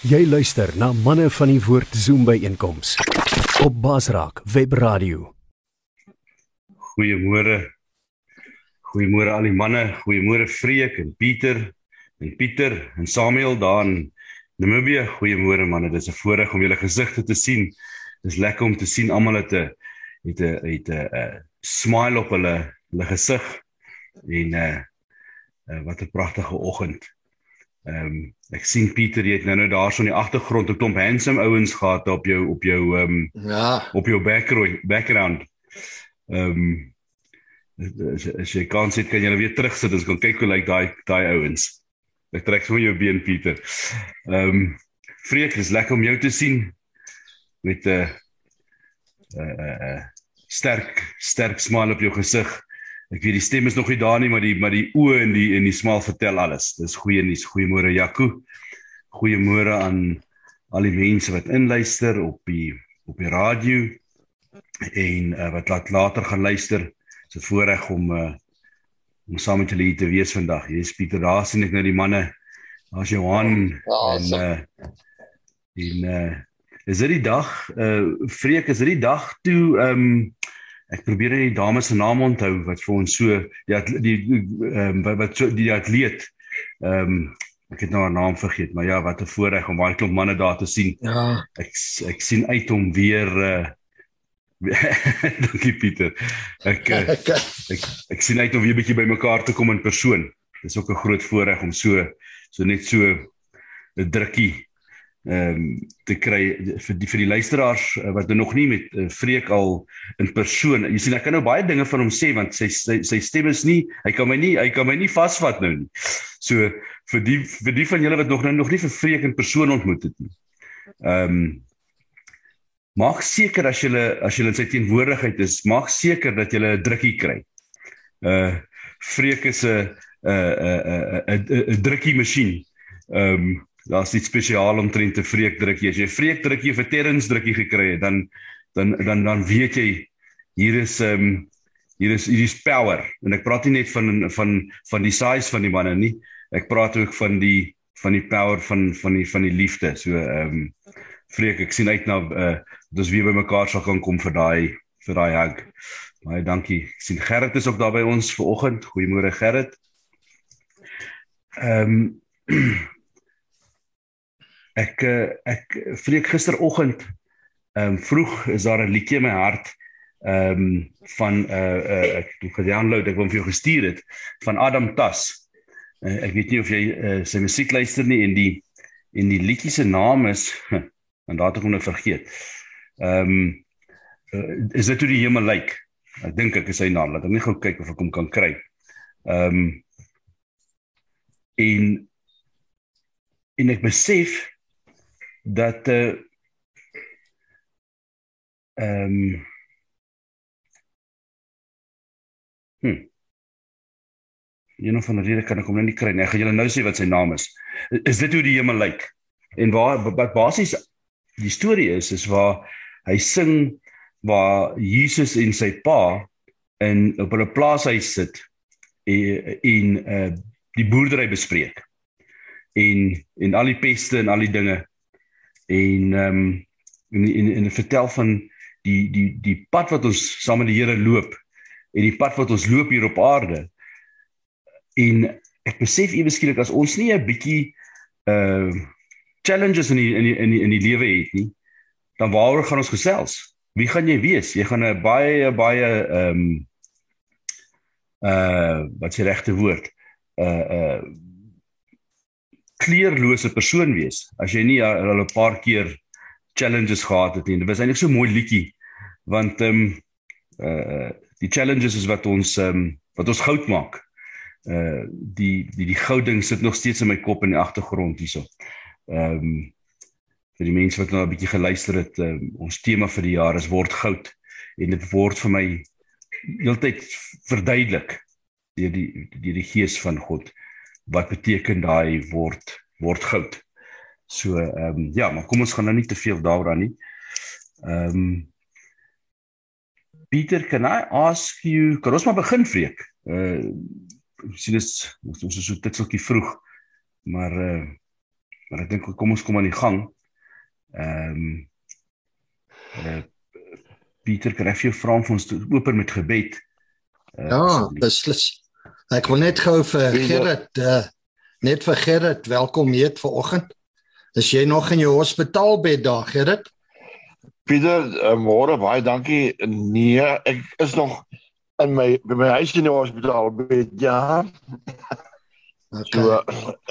Jy luister na manne van die woord Zoom by einkoms op Basraak Web Radio. Goeiemôre. Goeiemôre al die manne, goeiemôre Freek en Pieter en Pieter en Samuel daar in Namibië. Goeiemôre manne, dit is 'n voorreg om julle gesigte te sien. Dis lekker om te sien almal het 'n het 'n het 'n smile op hulle hulle gesig en 'n uh, uh, wat 'n pragtige oggend. Ehm um, ek sien Pieter jy het nou nou daarso in die agtergrond 'n klomp handsome ouens gehad op jou op jou ehm um, Ja, op jou background background. Ehm um, as, as jy kan sit kan jy nou weer terugsit en kan kyk hoe lyk daai daai ouens. Ek trek sommer jou been Pieter. Ehm um, Freek, dis lekker om jou te sien met 'n uh, uh, uh, sterk sterk smile op jou gesig. Ek weet die stem is nog nie daar nie, maar die maar die oë en die en die smaal vertel alles. Dis goeie nuus. Goeiemôre Jaco. Goeiemôre aan al die mense wat inluister op die op die radio en uh, wat laat later gaan luister. Dit is 'n voorreg om uh, om saam met julle hier te wees vandag. Hier is Pieter, daar sien ek nou die manne. Daar's Johan Ja, en uh en uh is dit die dag uh Freek, is dit die dag toe ehm um, ek probeer net die dame se naam onthou wat vir ons so die die ehm um, wat, wat so die atleet ehm um, ek het nou haar naam vergeet, maar ja, wat 'n voorreg om baie klomp manne daar te sien. ja. Ek ek sien uit om weer uh Dankie Pieter. Ek Ek ek ek sien uit om weer 'n bietjie bymekaar te kom in persoon. Dis ook 'n groot voorreg om so so net so 'n drukkie ehm um, te kry vir die vir die luisteraars uh, wat nou nog nie met uh, Freek al in persoon. Jy sien ek kan nou baie dinge van hom sê want sy sy, sy stem is nie hy kan my nie hy kan my nie vasvat nou nie. So vir die vir die van julle wat nog nou nog nie vir Freek in persoon ontmoet het nie. Ehm um, maak seker as jy as jy in sy teenwoordigheid is, maak seker dat jy 'n drukkie kry. Uh Freek is 'n 'n 'n 'n 'n drukkie masjien. Ehm um, daar's iets spesiaal omtrent 'n Freek drukkie. As jy 'n Freek drukkie of 'n Terrens drukkie gekry het, dan dan dan dan weet jy hier is ehm um, hier is hier is power en ek praat nie net van van van die size van die manne nie. Ek praat ook van die van die power van van die van die liefde. So ehm um, Freek, ek sien uit na uh dat ons weer bymekaar sal kan kom vir daai vir daai hug. Baie dankie. Ek sien Gerrit is ook daar by ons ver oggend. Goeiemôre Gerrit. Ehm um, ek eh, ek vreek gisteroggend ehm um, vroeg is daar 'n liedjie in my hart ehm um, van uh, uh, ek het hom gedownload, ek wou hom vir jou gestuur het van Adam Tas. Uh, ek weet nie of jy uh, sy musiek luister nie en die en die liedjie se naam is en daar het ek hom nou vergeet. Ehm um, uh, is dit hoe die hemel lyk? Ek dink ek is sy naam. Laat ek net gou kyk of ek hom kan kry. Ehm um, en en ek besef dat uh ehm um, hm Een van die rede kan ek hom nou nie kry nie. Ek gaan julle nou sê wat sy naam is. Is dit hoe die hemel lyk? En waar wat basies die storie is is waar hy sing waar Jesus en sy pa in op hulle plaashuis sit en en uh, die boerdery bespreek. En en al die peste en al die dinge en ehm um, en, en en vertel van die die die pad wat ons saam met die Here loop en die pad wat ons loop hier op aarde. En ek besef ewe skielik as ons nie 'n bietjie uh challenges in die, in die, in die, in die lewe het nie, dan waaroor gaan ons gesels? Wie gaan jy wees? Jy gaan 'n baie baie ehm um, uh wat se regte woord? Uh uh kleurlose persoon wees as jy nie al 'n paar keer challenges gehad het nie. Dit was eintlik so mooi liedjie want ehm um, uh die challenges is wat ons ehm um, wat ons goud maak. Uh die die die goud ding sit nog steeds in my kop in die agtergrond hierso. Ehm um, vir die mense wat nou 'n bietjie geluister het, um, ons tema vir die jaar is word goud en dit word vir my heeltyd verduidelik deur die deur die gees van God wat beteken daai word word goud. So ehm um, ja, maar kom ons gaan nou nie te veel daaroor nie. Ehm um, Pieter, can I ask you, kan ons maar begin vreek? Uh sien dis ons is so titseltjie vroeg. Maar uh Maar ek dink kom ons kom aan die gang. Ehm um, uh, Pieter Graf jou vra vir ons te open met gebed. Uh, ja, beslis. Ek wil net gou vir Gerrit uh, net vir Gerrit welkom heet vanoggend. Is jy nog in jou hospitaalbed daar, Gerrit? Pieter, uh, môre baie dankie. Nee, ek is nog in my by my huis in die hospitaalbed. Ja. Okay. So,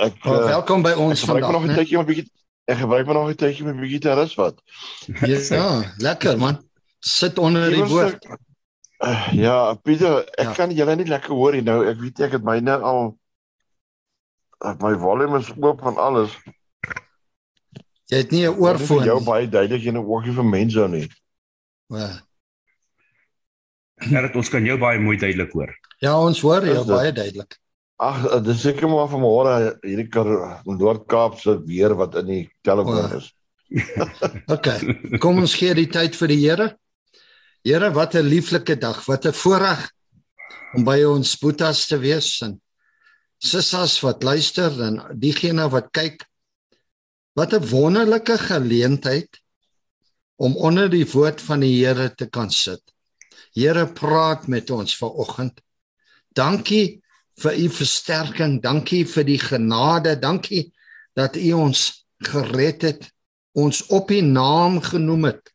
ek oh, welkom by ons vandag. Ek nog 'n tydjie om 'n bietjie ek gebruik maar nog 'n tydjie om 'n bietjie te rus wat. Ja, lekker man. Sit onder die woord. Uh, ja, Pieter, ek ja. kan julle nie lekker hoor nie nou. Ek weet ek het myne al my volume is oop van alles. Jy het nie 'n oorfoon nie. Jou baie duidelik jy 'n oogie vir mense nie. Ja. Ja, ons kan jou baie mooi duidelik hoor. Ja, ons hoor jou baie duidelik. Ag, dis seker maar van môre hierdie Noord-Kaap se weer wat in die telefoon is. OK. Kom ons gee die tyd vir die Here. Here, wat 'n lieflike dag, wat 'n voorreg om by ons boetas te wees en sissas wat luister en diegene wat kyk Wat 'n wonderlike geleentheid om onder die woord van die Here te kan sit. Here praat met ons vanoggend. Dankie vir u versterking, dankie vir die genade, dankie dat u ons gered het, ons op u naam genoem het.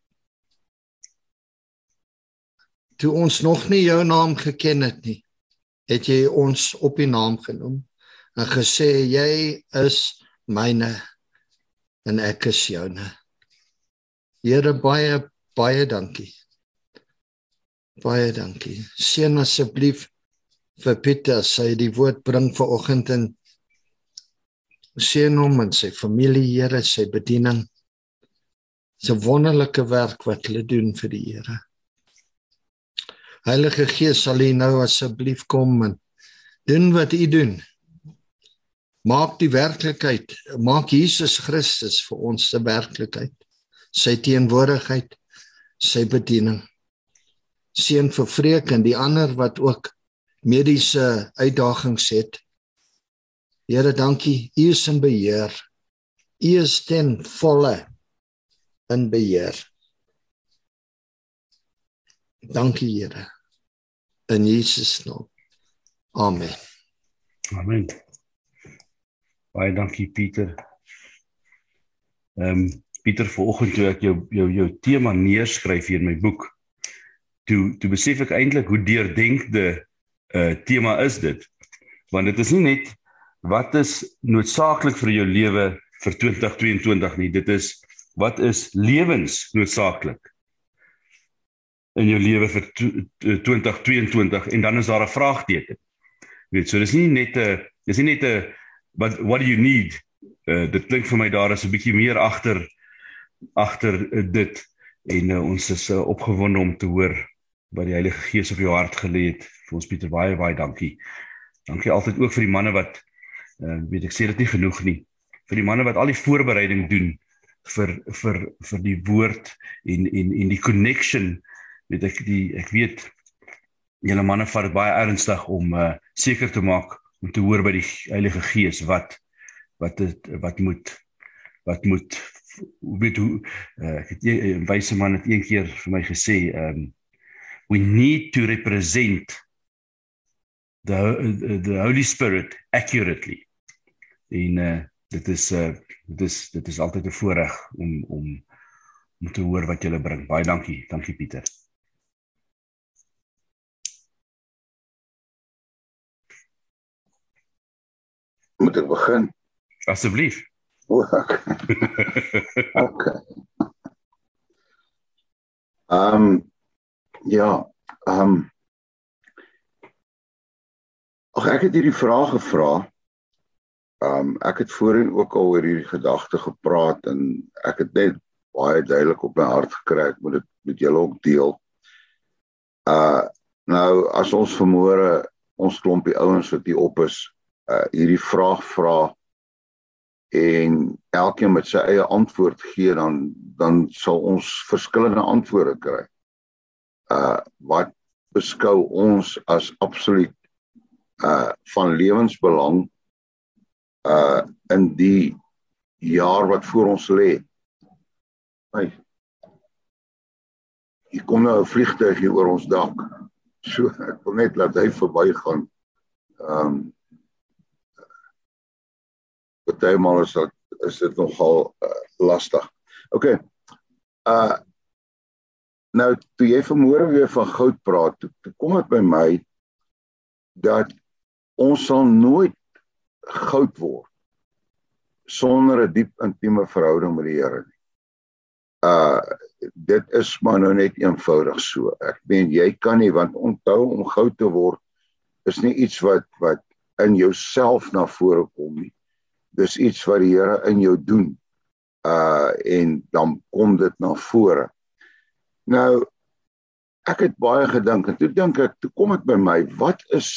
Toe ons nog nie jou naam geken het nie, het jy ons op u naam genoem en gesê jy is myne en ek is joune. Here baie baie dankie. Baie dankie. Seën asseblief vir Pieter sy die woord bring vir oggend en seën hom en sy familie, Here, sy bediening. Dis 'n wonderlike werk wat hulle doen vir die Here. Heilige Gees sal U nou asseblief kom en doen wat U doen. Maak die werklikheid maak Jesus Christus vir ons se werklikheid sy teenwoordigheid sy bediening. Seën vir vreek en die ander wat ook mediese uitdagings het. Here dankie. U is in beheer. U is ten volle in beheer dankie Here. In Jesus naam. Amen. Amen. Baie dankie Pieter. Ehm um, Pieter vanoggend toe ek jou jou jou tema neerskryf hier in my boek, toe toe besef ek eintlik hoe deurdenkde 'n uh, eh, tema is dit. Want dit is nie net wat is noodsaaklik vir jou lewe vir 2022 nie, dit is wat is lewensnoodsaaklik in jou lewe vir 2022 en dan is daar 'n vraagteken. Jy weet, so dis nie net 'n dis nie net 'n what what do you need? Uh, dit klink vir my daar is 'n bietjie meer agter agter uh, dit en uh, ons is uh, opgewonde om te hoor wat die Heilige Gees op jou hart gelê het. Vir ons Pieter baie baie dankie. Dankie altyd ook vir die manne wat uh, weet ek sê dit nie genoeg nie. Vir die manne wat al die voorbereiding doen vir vir vir die woord en en en die connection weet ek die ek weet julle manne vat baie ernstig om uh, seker te maak om te hoor by die Heilige Gees wat wat het, wat moet wat moet hoe weet hoe uh, ek het 'n wyse man het een keer vir my gesê um we need to represent the the holy spirit accurately. En uh, dit is uh, dit is dit is altyd 'n voorreg om om om te hoor wat jy bring. Baie dankie. Dankie Pieter Moet ek begin? Asseblief. Okay. okay. Ehm um, ja, ehm um, Ag ek het hierdie vraag gevra. Ehm um, ek het voorheen ook al oor hierdie gedagte gepraat en ek het net baie duidelik op my hart gekry ek moet dit met julle ook deel. Uh nou as ons vermoere ons klompie ouens wat hier op is uh hierdie vraag vra en elkeen met sy eie antwoord gee dan dan sal ons verskillende antwoorde kry. Uh wat beskou ons as absoluut uh van lewensbelang uh in die jaar wat voor ons lê. Hey. Hier kom nou 'n vliegtuig hier oor ons dak. So ek wil net laat hy verbygaan. Ehm um, Partymal is dit is dit nogal uh, lastig. OK. Uh nou toe jy vanmôre weer van goud praat, toe, toe kom dit by my dat ons sal nooit goud word sonder 'n diep intieme verhouding met die Here nie. Uh dit is maar nou net eenvoudig so. Ek meen jy kan nie want onthou om goud te word is nie iets wat wat in jouself na vore kom nie. Dis iets wat die Here in jou doen. Uh en dan kom dit na vore. Nou ek het baie gedink en toe dink ek, toe kom dit by my, wat is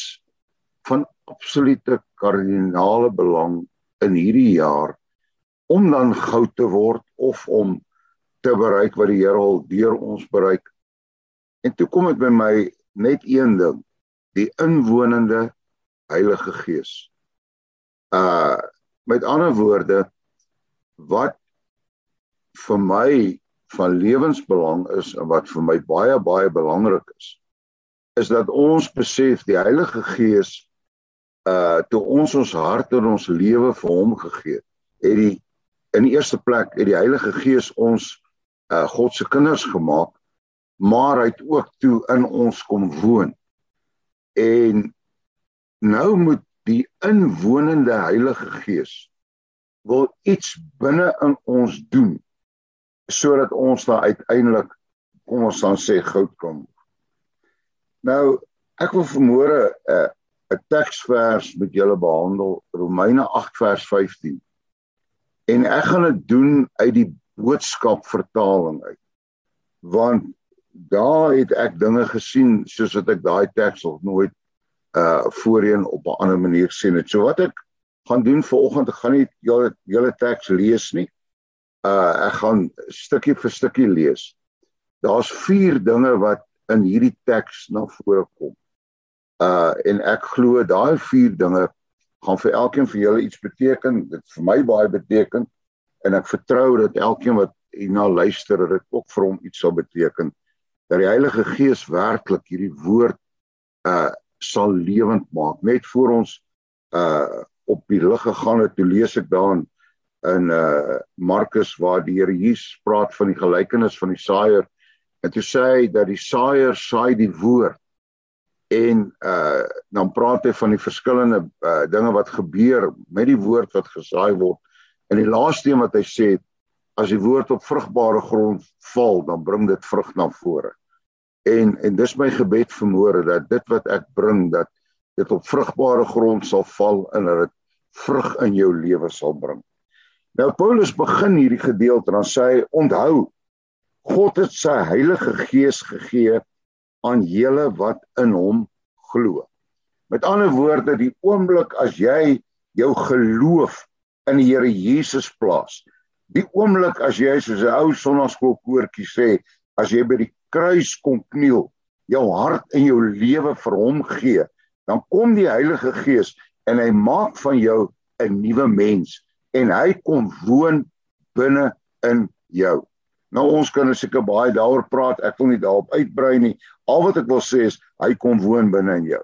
van absolute kardinale belang in hierdie jaar om dan goud te word of om te bereik wat die Here al deur ons bereik. En toe kom dit by my net een ding, die inwonende Heilige Gees. Uh met ander woorde wat vir my van lewensbelang is en wat vir my baie baie belangrik is is dat ons besef die Heilige Gees uh toe ons ons hart en ons lewe vir hom gegee het die in die eerste plek het die Heilige Gees ons uh God se kinders gemaak maar hy het ook toe in ons kom woon. En nou moet die inwonende Heilige Gees wil iets binne in ons doen sodat ons daar uiteindelik kom ons dan sê goud kom. Nou ek wil vanmôre 'n uh, 'n teksvers met julle behandel Romeine 8 vers 15. En ek gaan dit doen uit die boodskap vertaling uit. Want daar het ek dinge gesien soos wat ek daai teks nog nooit uh voorheen op 'n ander manier sien het. So wat ek gaan doen vanoggend, ek gaan nie julle julle teks lees nie uh ek gaan stukkie vir stukkie lees. Daar's vier dinge wat in hierdie teks na vore kom. Uh en ek glo daai vier dinge gaan vir elkeen van julle iets beteken. Dit vir my baie beteken en ek vertrou dat elkeen wat hierna luister dit ook vir hom iets sal beteken dat die Heilige Gees werklik hierdie woord uh sal lewend maak. Net voor ons uh op die lig gegaan het, toe lees ek daarin in uh Markus waar die Here Jesus praat van die gelykenis van die saaier. En toe sê hy dat die saaier saai die woord. En uh dan praat hy van die verskillende uh, dinge wat gebeur met die woord wat gesaai word. En die laaste een wat hy sê as die woord op vrugbare grond val dan bring dit vrug na vore en en dis my gebed vanmôre dat dit wat ek bring dat dit op vrugbare grond sal val en dat dit vrug in jou lewe sal bring Nou Paulus begin hierdie gedeelte dan sê hy onthou God het sy Heilige Gees gegee aan julle wat in hom glo. Met ander woorde die oomblik as jy jou geloof in die Here Jesus plaas. Die oomblik as jy soos 'n ou sonnaskoolkoortjie sê as jy by die kruis kom kniel, jou hart en jou lewe vir hom gee, dan kom die Heilige Gees en hy maak van jou 'n nuwe mens en hy kom woon binne in jou. Nou ons kan seker baie daaroor praat. Ek wil nie daarop uitbrei nie. Al wat ek wil sê is hy kom woon binne in jou.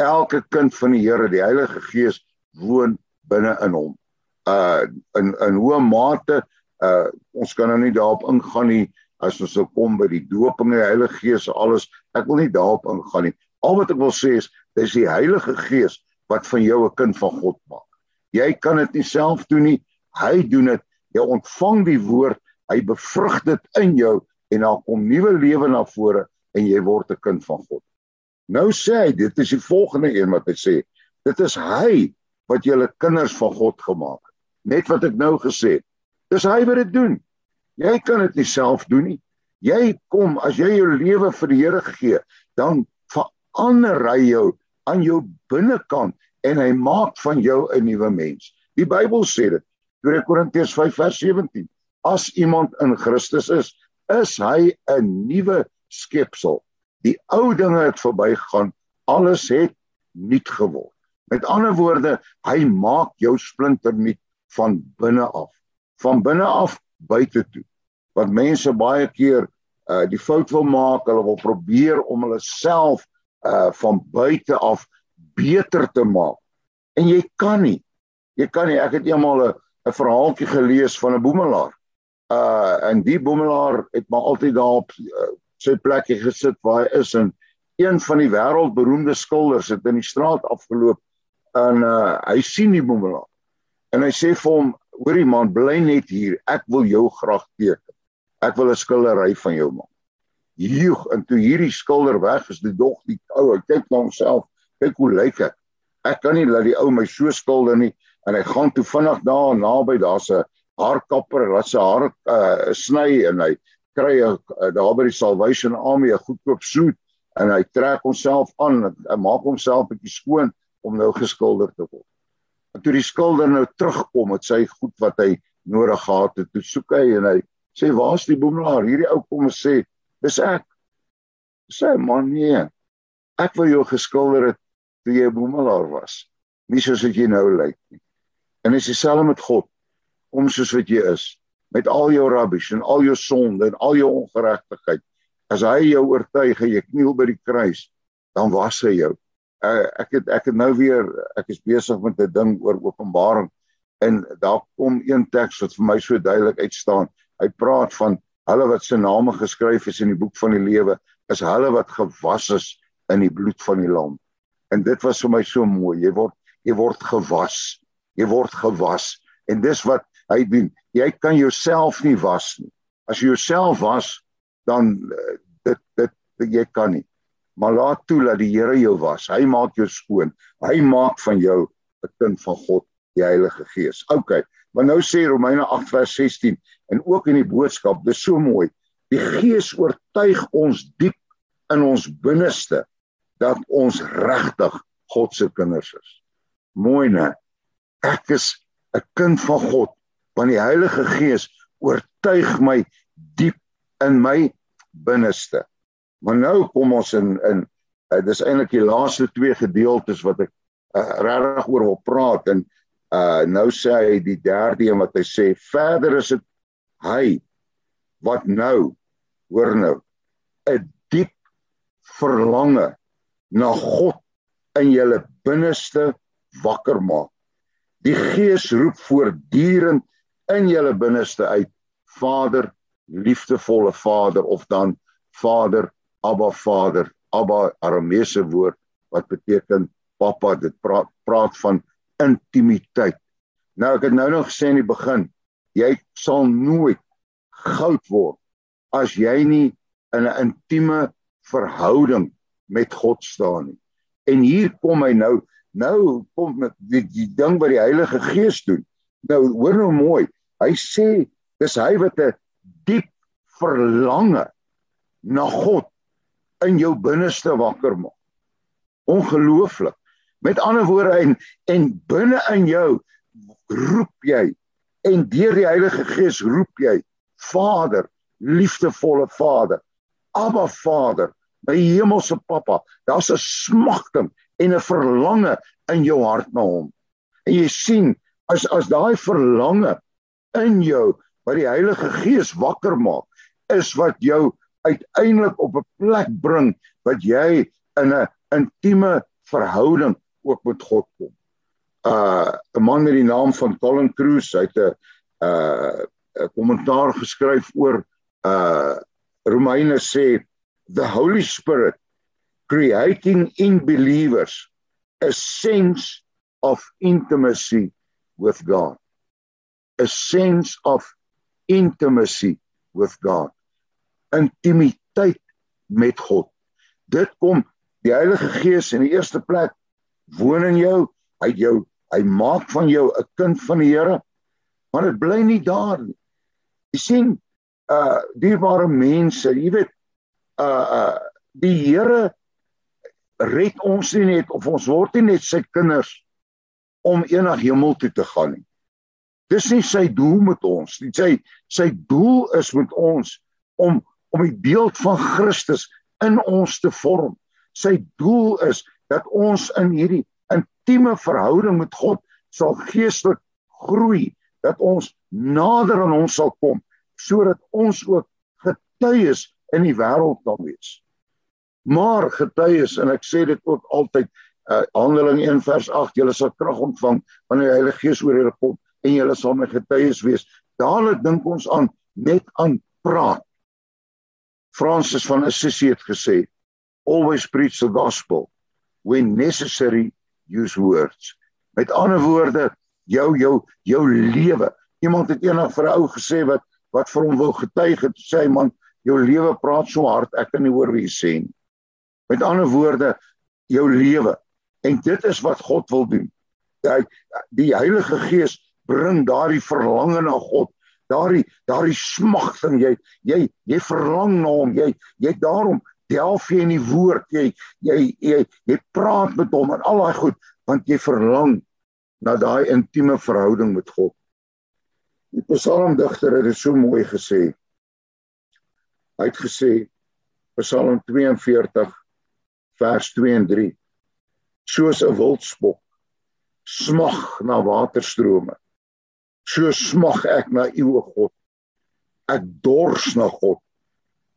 Elke kind van die Here, die Heilige Gees woon binne in hom. Uh in in hoe mate uh ons kan nou nie daarop ingaan nie as ons sou kom by die dooping die Heilige Gees alles. Ek wil nie daarop ingaan nie. Al wat ek wil sê is dis die Heilige Gees wat van jou 'n kind van God maak. Jy kan dit nie self doen nie. Hy doen dit. Jy ontvang die woord, hy bevrug dit in jou en dan kom nuwe lewe na vore en jy word 'n kind van God. Nou sê hy, dit is die volgende een wat hy sê. Dit is hy wat julle kinders van God gemaak het. Net wat ek nou gesê het. Dis hy wat dit doen. Jy kan dit nie self doen nie. Jy kom as jy jou lewe vir die Here gee, dan verander hy jou aan jou binnekant en hy maak van jou 'n nuwe mens. Die Bybel sê dit. 2 Korintiërs 5 vers 17. As iemand in Christus is, is hy 'n nuwe skepsel. Die ou dinge het verbygegaan, alles het nuut geword. Met ander woorde, hy maak jou splinter nuut van binne af. van binne af buite toe. Want mense baie keer uh die fout wil maak, hulle wil probeer om hulle self uh van buite af beter te maak. En jy kan nie. Jy kan nie. Ek het eendag 'n 'n verhaaltjie gelees van 'n boemelaar. Uh en die boemelaar het maar altyd daar op uh, sy plekkie gesit waar hy is en een van die wêreldberoemde skilders het in die straat afgeloop en uh hy sien die boemelaar. En hy sê vir hom: "Hoorie man, bly net hier. Ek wil jou graag teken. Ek wil 'n skildery van jou maak." Joeg, en toe hierdie skilder weg is, die dog die ou, hy kyk na homself, kyk hoe lyk ek. Ek kan nie laat die ou my so skilder nie en hy gaan toe vinnig daar naby daar's 'n haarkapper wat sy haar uh, sny en hy kry 'n uh, daar by die Salvation Army 'n goedkoop soet en hy trek homself aan hy maak homself bietjie skoon om nou geskilder te word. En toe die skilder nou terugkom met sy goed wat hy nodig gehad het, toe soek hy en hy sê waar's die boemelaar? Hierdie ou kom en sê, "Dis ek." Sê man nee. Ek wou jou geskilder het toe jy 'n boemelaar was. Nie soos wat jy nou lyk nie. En dis dieselfde met God. Kom soos wat jy is, met al jou rubbish en al jou sonde en al jou ongeregtigheid. As hy jou oortuig en jy kniel by die kruis, dan was hy jou. Uh, ek het ek het nou weer ek is besig met 'n ding oor Openbaring en daar kom een teks wat vir my so duidelik uitstaan. Hy praat van hulle wat se name geskryf is in die boek van die lewe, is hulle wat gewas is in die bloed van die lam. En dit was vir my so mooi. Jy word jy word gewas. Jy word gewas. En dis wat hy doen. Jy kan jouself nie was nie. As jy jouself was dan eh, dit dit, jy kan nie. Maar laat toe dat die Here jou was. Hy maak jou skoon. Hy maak van jou 'n kind van God die Heilige Gees. Ok maar nou sê Romeine 8 vers 16 en ook in die boodskap dis so mooi die Gees oortuig ons diep in ons binneste dat ons regtig God se kinders is. Mooi né? Ek is 'n kind van God want die Heilige Gees oortuig my diep in my binneste. Maar nou kom ons in in uh, dis eintlik die laaste twee gedeeltes wat ek uh, regtig oor wil praat en uh, nou sê hy die derde een wat hy sê verder is dit hy wat nou hoor nou 'n diep verlange na God in julle binneste wakker maak. Die Gees roep voortdurend in julle binneste uit Vader, liefdevolle Vader of dan Vader, Abba Vader, Abba Arameese woord wat beteken pappa, dit praat praat van intimiteit. Nou ek het nou nog gesê in die begin, jy sal nooit goud word as jy nie in 'n intieme verhouding met God staan nie. En hier kom hy nou Nou kom met die, die ding wat die Heilige Gees doen. Nou hoor nou mooi. Hy sê dis hy wat 'n diep verlange na God in jou binneste wakker maak. Ongelooflik. Met ander woorde en, en binne in jou roep jy en deur die Heilige Gees roep jy Vader, liefdevolle Vader, Abba Vader, my hemelse Pappa. Daar's 'n smagting en 'n verlange in jou hart na hom. En jy sien as as daai verlange in jou wat die Heilige Gees wakker maak, is wat jou uiteindelik op 'n plek bring wat jy in 'n intieme verhouding ook met God kom. Uh 'n man met die naam van Colin Cruz het 'n uh 'n kommentaar geskryf oor uh Romeine sê the Holy Spirit creating in believers a sense of intimacy with God. A sense of intimacy with God. Intimiteit met God. Dit kom die Heilige Gees in die eerste plek woon in jou. Hy jou hy maak van jou 'n kind van die Here. Maar dit bly nie daar nie. Jy sien uh dierbare mense, jy weet uh uh die Here red ons nie net of ons word nie net sy kinders om eendag hemel toe te gaan nie. Dis nie sy doel met ons nie. Sy sy doel is met ons om om die beeld van Christus in ons te vorm. Sy doel is dat ons in hierdie intieme verhouding met God sal geestelik groei dat ons nader aan hom sal kom sodat ons ook getuies in die wêreld kan wees. Maar getuies en ek sê dit ook altyd uh, Handeling 1 vers 8 julle sal krag ontvang wanneer die Heilige Gees oor julle kom en julle sal my getuies wees. Dadelik dink ons aan net aan praat. Francis van Assisi het gesê always preach the gospel when necessary use words. Met ander woorde, jou jou jou lewe. Iemand het eendag vir 'n ou gesê wat wat vir hom wou getuig het, sê hy man, jou lewe praat so hard, ek kan nie hoor wat jy sê nie. Met ander woorde, jou lewe. En dit is wat God wil doen. Hy die Heilige Gees bring daardie verlange na God, daardie daardie smagting jy jy jy verlang na hom, jy jy daarom delf jy in die woord, jy jy jy, jy praat met hom en al daai goed want jy verlang na daai intieme verhouding met God. Die psalmdigter het dit so mooi gesê. Hy het gesê Psalm 42 vers 2 en 3 soos 'n wildspok smag na waterstrome so smag ek na u o God ek dors na God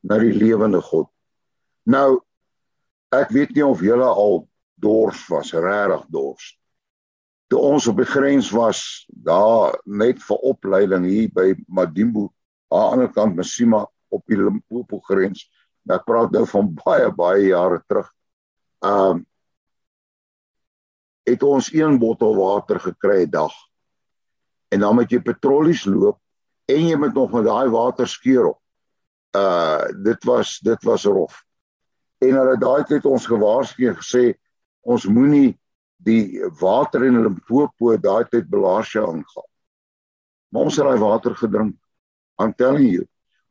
na die lewende God Nou ek weet nie of julle al dors was, regtig dors. Toe ons op die grens was, daar net vir opleiding hier by Madimbo, aan die ander kant Masima op die Limpopo grens. Ek praat nou van baie baie jare terug. Um het ons een bottel water gekry 'n dag. En dan moet jy patrollies loop en jy moet nog met daai water skeur op. Uh dit was dit was rof en hulle daai tyd ons gewaarsku en gesê ons moenie die water in Limpopo daai tyd Belasia aangaan. Maar ons het daai water gedrink. I'm telling you.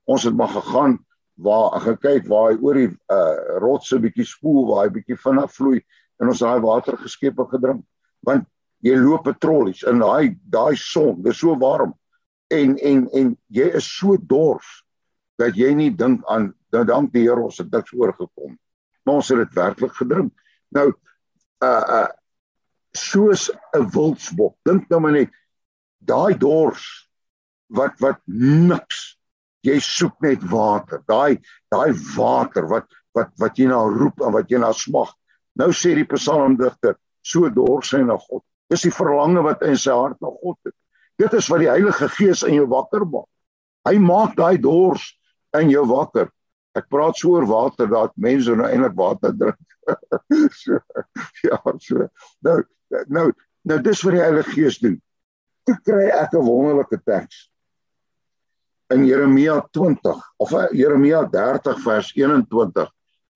Ons het maar gegaan waar gekyk waar hy oor die uh rotse bietjie spoel waar hy bietjie vinnig vloei en ons daai water geskep en gedrink. Want jy loop patrollies in daai daai son, dit is so warm en en en jy is so dors dat jy nie dink aan dan dank die Here ons het niks oorgekom maar ons het dit werklik gedrink. Nou uh uh soos 'n wildsbok. Dink nou maar net daai dors wat wat niks. Jy soek net water. Daai daai water wat wat wat jy na roep en wat jy na smag. Nou sê die psalmdigter, so dors hy na God. Dis die verlange wat in sy hart na God het. Dit is wat die Heilige Gees in jou wakker maak. Hy maak daai dors in jou wakker. Ek praat so oor water dat mense nou eintlik water drink. so, ja, so. Nou nou nou dis wat die Heilige Gees doen. Toe kry ek 'n wonderlike teks in Jeremia 20 of eh, Jeremia 30 vers 21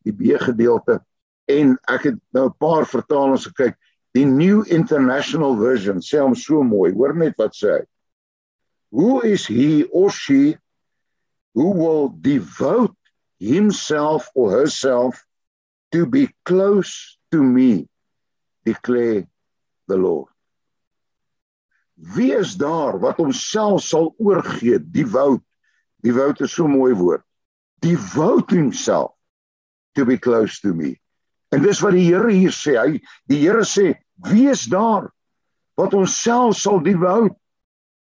die B gedeelte en ek het nou 'n paar vertalings gekyk. Die New International Version sê hom so mooi. Hoor net wat sê hy. Who is he or she who will devote himself or herself to be close to me declare the lord. Wie is daar wat homself sal oorgee devout. Devout is so mooi woord. Devout himself to be close to me. En dis wat die Here hier sê. Hy die Here sê wie is daar wat homself sal devout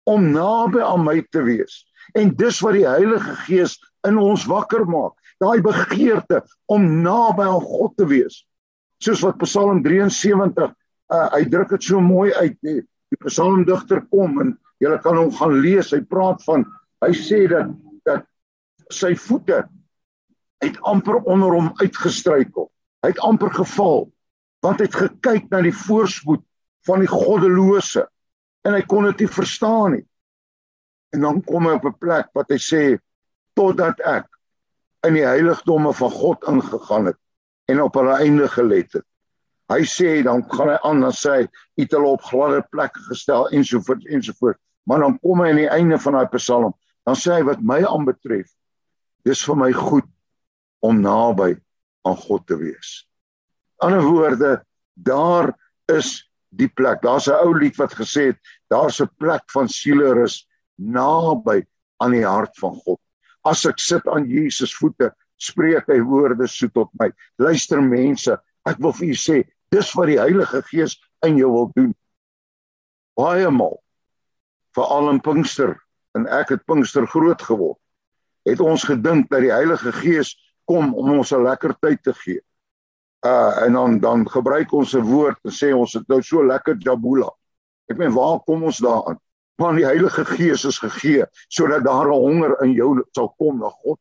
om naby aan my te wees en dis wat die Heilige Gees in ons wakker maak. Daai begeerte om naby aan God te wees. Soos wat Psalm 73 uh hy druk dit so mooi uit. Die, die psalmdigter kom en jy kan hom gaan lees. Hy praat van hy sê dat dat sy voete het amper onder hom uitgestruikel. Hy het amper geval want hy het gekyk na die voorspoed van die goddelose en hy kon dit nie verstaan nie. En dan kom hy op 'n plek wat hy sê totdat ek in die heiligdomme van God ingegaan het en op hulle einde gelet het. Hy sê dan gaan hy aan dan sê hy het hulle op gladde plekke gestel ensovoorts ensovoorts. Maar dan kom hy aan die einde van daai Psalm, dan sê hy wat my aanbetref, dis vir my goed om naby aan God te wees. In ander woorde, daar is die plek. Daar's 'n ou lied wat gesê het, daar's 'n plek van sielerus naby aan die hart van God. As ek sit aan Jesus voete, spreek hy woorde so tot my. Luister mense, ek wil vir julle sê, dis wat die Heilige Gees in jou wil doen. Baie maal veral in Pinkster en ek het Pinkster groot geword. Het ons gedink dat die Heilige Gees kom om ons 'n lekker tyd te gee. Uh en dan dan gebruik ons 'n woord en sê ons het nou so lekker jabula. Ek meen waar kom ons daaraan? Want die Heilige Gees is gegee sodat daar 'n honger in jou sal kom na God.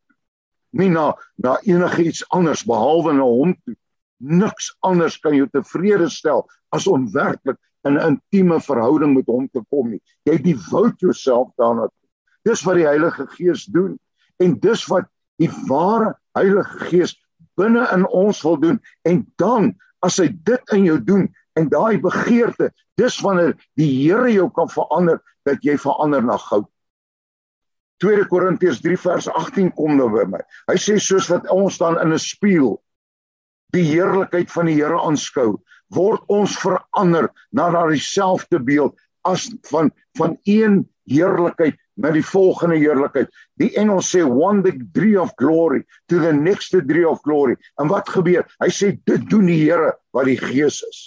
Nie na na enigiets anders behalwe na hom toe. Niks anders kan jou tevrede stel as om werklik in 'n intieme verhouding met hom te kom nie. Jy devote jouself daarna. Dis wat die Heilige Gees doen en dis wat die ware Heilige Gees binne in ons wil doen en dan as hy dit in jou doen en daai begeerte dis wanneer die Here jou kan verander dat jy verander na goud 2 Korintiërs 3 vers 18 kom nou by my hy sê soos wat ons dan in 'n spieël die heerlikheid van die Here aanskou word ons verander na daardie selfde beeld as van van een heerlikheid na die volgende heerlikheid. Die engel sê one degree of glory to the next degree of glory. En wat gebeur? Hy sê dit doen die Here wat die Gees is.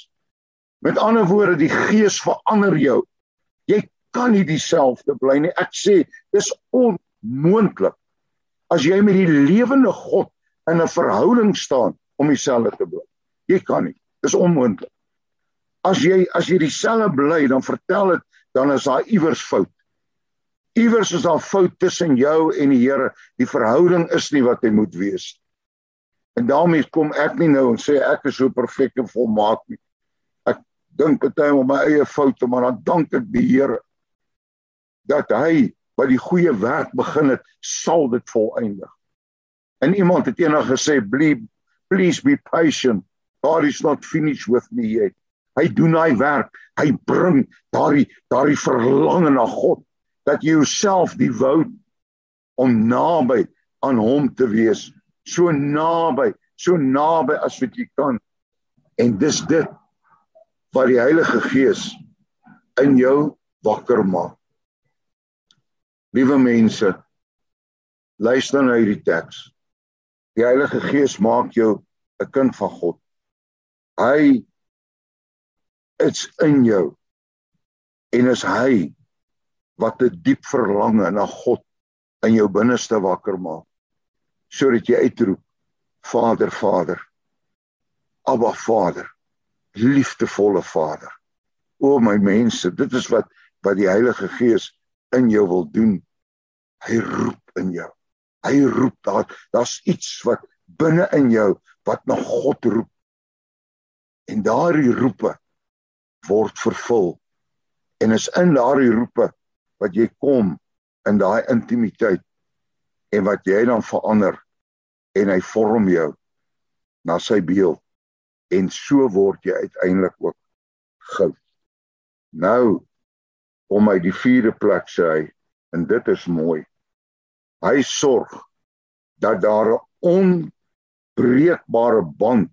Met ander woorde, die Gees verander jou. Jy kan nie dieselfde bly nie. Ek sê dis onmoontlik as jy met die lewende God in 'n verhouding staan om dieselfde te bly. Jy kan nie. Dis onmoontlik. As jy as jy dieselfde bly, dan vertel dit dan is daar iewers fout. Iewers is daar fout tussen jou en die Here. Die verhouding is nie wat hy moet wees nie. En daarmee kom ek nie nou en sê ek is so perfek en volmaak nie. Ek dink baie om my eie foute, maar dan dank ek die Here dat hy wat die goeie werk begin het, sal dit volëindig. En iemand het eendag gesê, "Please be patient. God is not finished with me yet." Hy doen hy werk. Hy bring daardie daardie verlange na God dat jy jouself devout om naby aan hom te wees so naby so naby as wat jy kan en dis dit wat die Heilige Gees in jou wakker maak liewe mense luister na hierdie teks. Die Heilige Gees maak jou 'n kind van God. Hy is in jou en is hy wat 'n diep verlange na God in jou binneste wakker maak sodat jy uitroep Vader Vader Abba Vader liefdevolle Vader. O my mense dit is wat wat die Heilige Gees in jou wil doen hy roep in jou. Hy roep daar daar's iets wat binne in jou wat na God roep. En daardie roepe word vervul. En is in daardie roepe wat jy kom in daai intimiteit en wat jy dan verander en hy vorm jou na sy beeld. En so word jy uiteindelik ook goud. Nou om my die vierde plek sê hy en dit is mooi. Hy sorg dat daar 'n onbreekbare band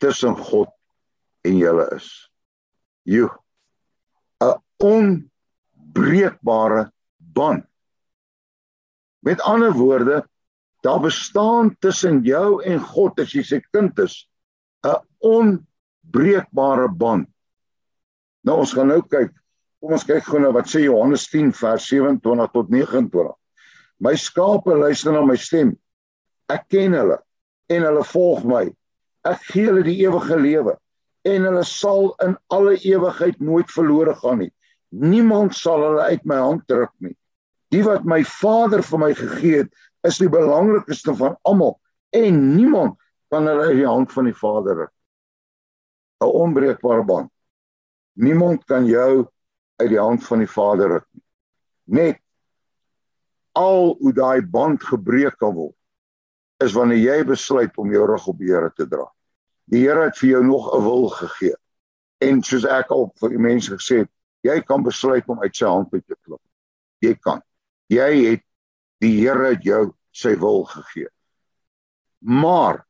tussen God en julle is. Jy 'n on onbreekbare band. Met ander woorde, daar bestaan tussen jou en God as jy sy kind is 'n onbreekbare band. Nou ons gaan nou kyk. Kom ons kyk gou na wat sê Johannes 10 vers 27 tot 29. My skape luister na my stem. Ek ken hulle en hulle volg my. Ek gee hulle die ewige lewe en hulle sal in alle ewigheid nooit verlore gaan nie. Niemand sal hulle uit my hand druk nie. Die wat my Vader vir my gegee het, is die belangrikste van almal en niemand kan hulle uit die hand van die Vader ruk. 'n Onbreekbare band. Niemand kan jou uit die hand van die Vader ruk nie. Net al hoe daai band gebreek kan word is wanneer jy besluit om jou rug op die Here te dra. Die Here het vir jou nog 'n wil gegee. En soos ek al vir die mense gesê het, Jy kan besluit om uit sy hand uit te klip. Jy kan. Jy het die Here jou sy wil gegee. Maar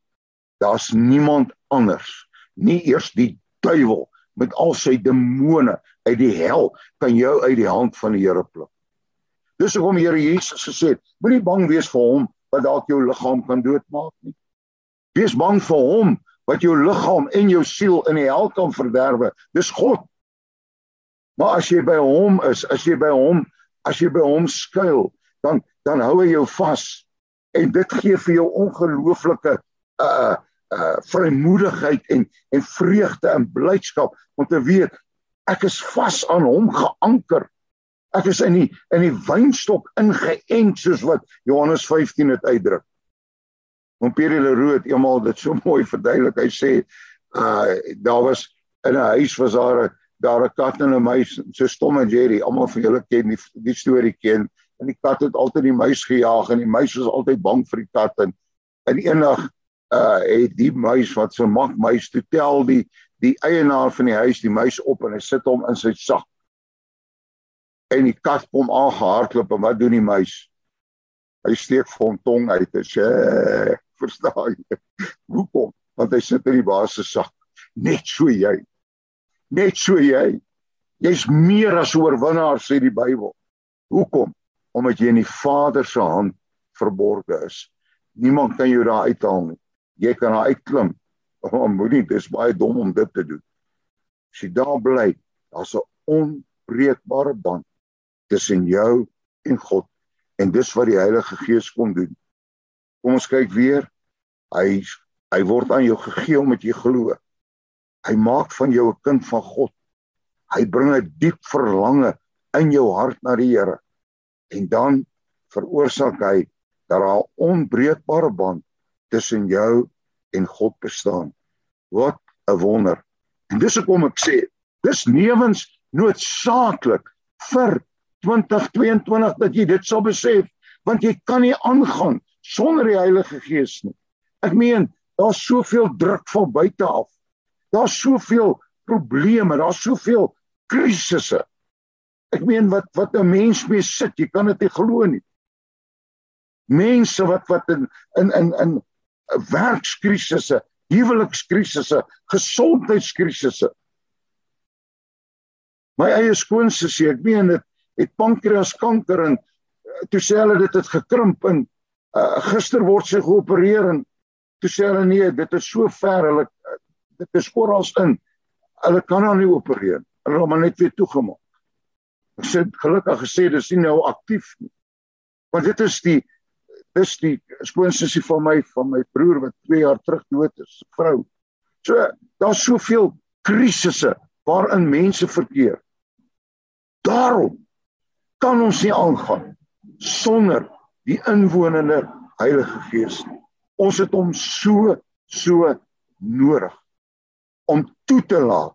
daar's niemand anders, nie eers die duiwel met al sy demone uit die hel kan jou uit die hand van die Here pluk. Dis hoekom die Here Jesus gesê het, moenie bang wees vir hom wat dalk jou liggaam kan doodmaak nie. Wees bang vir hom wat jou liggaam en jou siel in die hel kan verderwe. Dis God Maar as jy by hom is, as jy by hom, as jy by hom skuil, dan dan hou hy jou vas en dit gee vir jou ongelooflike uh uh vrymoedigheid en en vreugde en blydskap om te weet ek is vas aan hom geanker. Ek is in die in die wynstok ingeënt soos wat Johannes 15 dit uitdruk. Om Pierre Leroux het eendag dit so mooi verduidelik. Hy sê uh daar was in 'n huis was daar 'n daar 'n kat en 'n muis, so stom en Jerry, almal van julle ken die die storie ken. En die kat het altyd die muis gejaag en die muis was altyd bang vir die kat en en eendag uh het die muis wat so mak muis toe tel die die eienaar van die huis die muis op en hy sit hom in sy sak. En die kat kom aangehardloop en wat doen die muis? Hy steek vir hom tong uit en sê, "Verstaan jy? Hoekom? Want hy sit in die baas se sak. Net so jy. Net so jy. Jy's meer as oorwinnaar sê die Bybel. Hoekom? Omdat jy in die Vader se hand verborge is. Niemand kan jou daar uithaal nie. Jy kan daar uitklim Oh, moenie, dis baie dom om dit te doen. As jy daar bly, daar's 'n onbreekbare band tussen jou en God en dis wat die Heilige Gees kom doen. Kom ons kyk weer. Hy hy word aan jou gegee omdat jy glo. Hy maak van jou 'n kind van God. Hy bring 'n diep verlange in jou hart na die Here. En dan veroorsaak hy dat daar 'n onbreekbare band tussen jou en God bestaan. Wat 'n wonder. En dis hoekom ek sê, dis newens noodsaaklik vir 2022 dat jy dit sal besef, want jy kan nie aangaan sonder die Heilige Gees nie. Ek meen, daar's soveel druk van buite af. Daar's soveel probleme, daar's soveel krisisse. Ek meen wat wat 'n mens mee sit, jy kan dit nie glo nie. Mense wat wat in in in in werkskrisisse, huwelikskrisisse, gesondheidskrisisse. My eie skoonsussie, ek meen dit het pankreaskanker en eh, toe sê hulle dit het gekrimp en uh, gister word sy geopereer en toe sê hulle nee, dit is so ver, hulle dit is oral in. Hulle kan haar nie opereer. Hulle maar net weer toegemaak. Ek sê gelukkig gesê dis nie nou aktief nie. Want dit is die dis die skoonsussie van my van my broer wat 2 jaar terug dood is, vrou. So daar's soveel krisisse waarin mense verkeer. Daarom kan ons nie aangaan sonder die inwonende Heilige Gees nie. Ons het hom so so nodig om toe te laat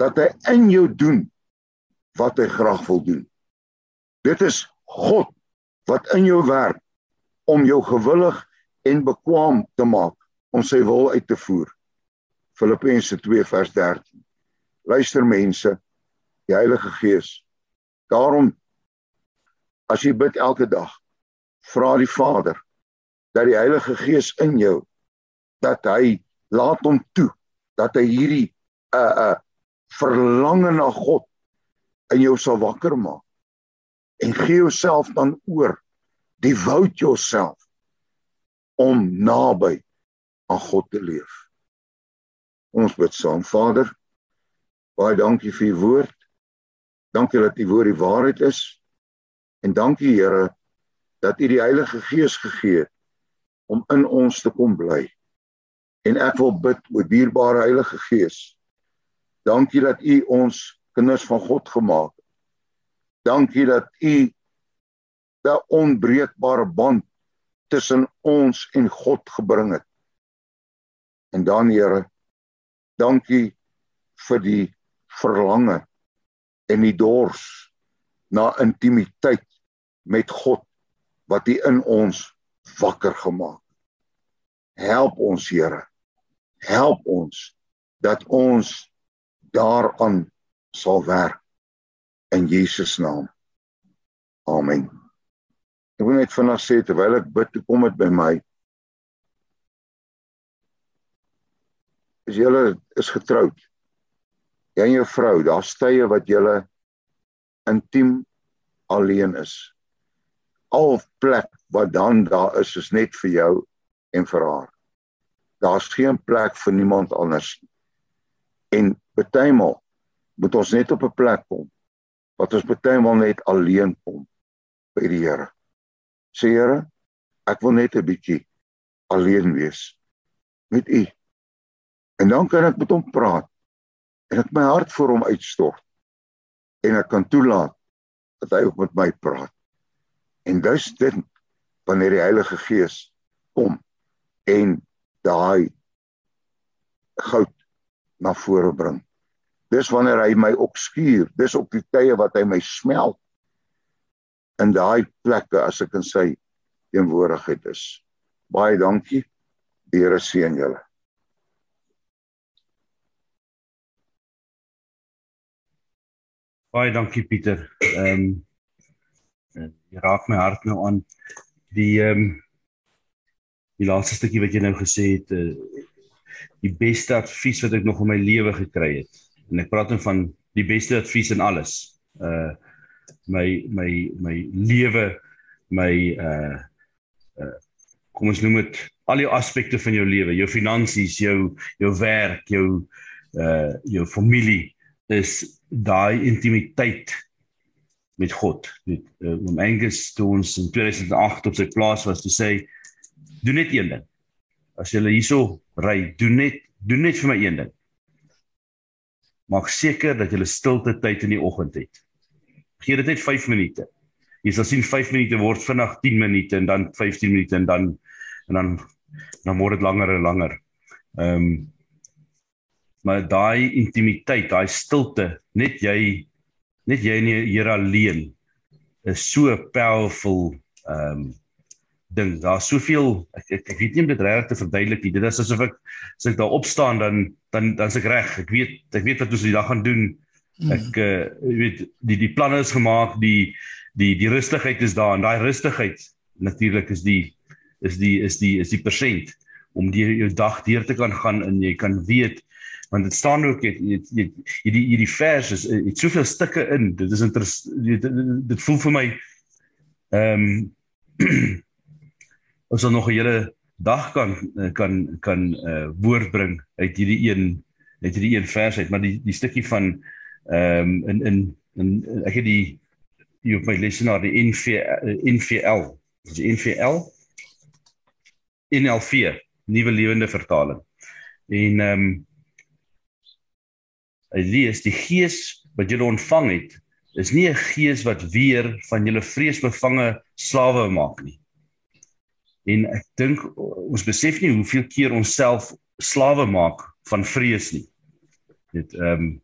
dat hy in jou doen wat hy graag wil doen. Dit is God wat in jou werk om jou gewillig en bekwam te maak om sy wil uit te voer. Filippense 2 vers 13. Luister mense, die Heilige Gees. Daarom as jy bid elke dag, vra die Vader dat die Heilige Gees in jou dat hy laat hom toe dat hy hierdie 'n uh, 'n uh, verlange na God in jou sal wakker maak en gee jouself dan oor devote yourself om naby aan God te leef. Ons bid saam, Vader. Baie dankie vir u woord. Dankie dat u woord die waarheid is. En dankie Here dat u die Heilige Gees gegee het om in ons te kom bly. En ek wil bid o dierbare Heilige Gees. Dankie dat u ons kinders van God gemaak het. Dankie dat u 'n onbreekbare band tussen ons en God gebring het. En dan Here, dankie vir die verlange en die dors na intimiteit met God wat U in ons wakker gemaak. Help ons Here. Help ons dat ons daaraan sal werk in Jesus naam. Amen. Ek wil net vinnig sê terwyl ek bid, toe kom dit by my. As jy is getroud, jy en jou vrou, daar's tye wat jy intiem alleen is. Al plek wat dan daar is is net vir jou en vir haar. Daar's geen plek vir niemand anders. En bytelmal moet ons net op 'n plek kom wat ons baie maal net alleen kom by die Here. Sê Here, ek wil net 'n bietjie alleen wees met U. En dan kan ek met hom praat en ek my hart vir hom uitstort en ek kan toelaat dat hy ook met my praat. En dis dit wanneer die Heilige Gees kom en daai goud na vore bring. Dis wanneer hy my opskuur, dis op die tye wat hy my smelt in daai plekke as ek in sy teenwoordigheid is. Baie dankie. Die Here seën julle. Baie dankie Pieter. Ehm um, jy raak my hart nou aan die ehm um, die laaste stukkie wat jy nou gesê het uh, die beste advies wat ek nog in my lewe gekry het. En ek praat nou van die beste advies in alles. Uh my my my lewe, my uh uh kom ons noem dit al die aspekte van jou lewe, jou finansies, jou jou werk, jou uh jou familie is daai intimiteit met God. Met uh, om Angus toe ons in 2008 op sy plaas was te sê doen net een ding. As jy hierso ry, doen net doen net vir my een ding. Maak seker dat jy stilte tyd in die oggend het. Gee dit net 5 minute. Jy sal sien 5 minute word vinnig 10 minute en dan 15 minute en dan en dan dan word dit langer en langer. Ehm um, maar daai intimiteit, daai stilte, net jy net jy en die Here alleen is so powerful ehm um, ding. Daar's soveel ek, ek ek weet nie om dit reg te verduidelik nie. Dit is asof ek as ek daar opstaan dan dan dan's ek reg. Ek weet ek weet wat ons die dag gaan doen. Hmm. Ek uh, weet die die planne is gemaak, die die die rustigheid is daar en daai rustigheid natuurlik is die is die is die is die persent om die jou dag deur te kan gaan en jy kan weet want dit staan ook jy hierdie hierdie vers is het soveel stukke in dit is interessant dit, dit, voel vir my ehm um, ons sal nog 'n hele dag kan kan kan uh, woord bring uit hierdie een uit hierdie een vers uit maar die die stukkie van ehm um, in in in ek het die jy op my lesenaar die NV NVL is die NVL NL4 nuwe lewende vertaling en ehm um, hy lees die gees wat jy ontvang het is nie 'n gees wat weer van julle vreesbevange slawe maak nie. En ek dink ons besef nie hoeveel keer ons self slawe maak van vrees nie. Dit ehm um,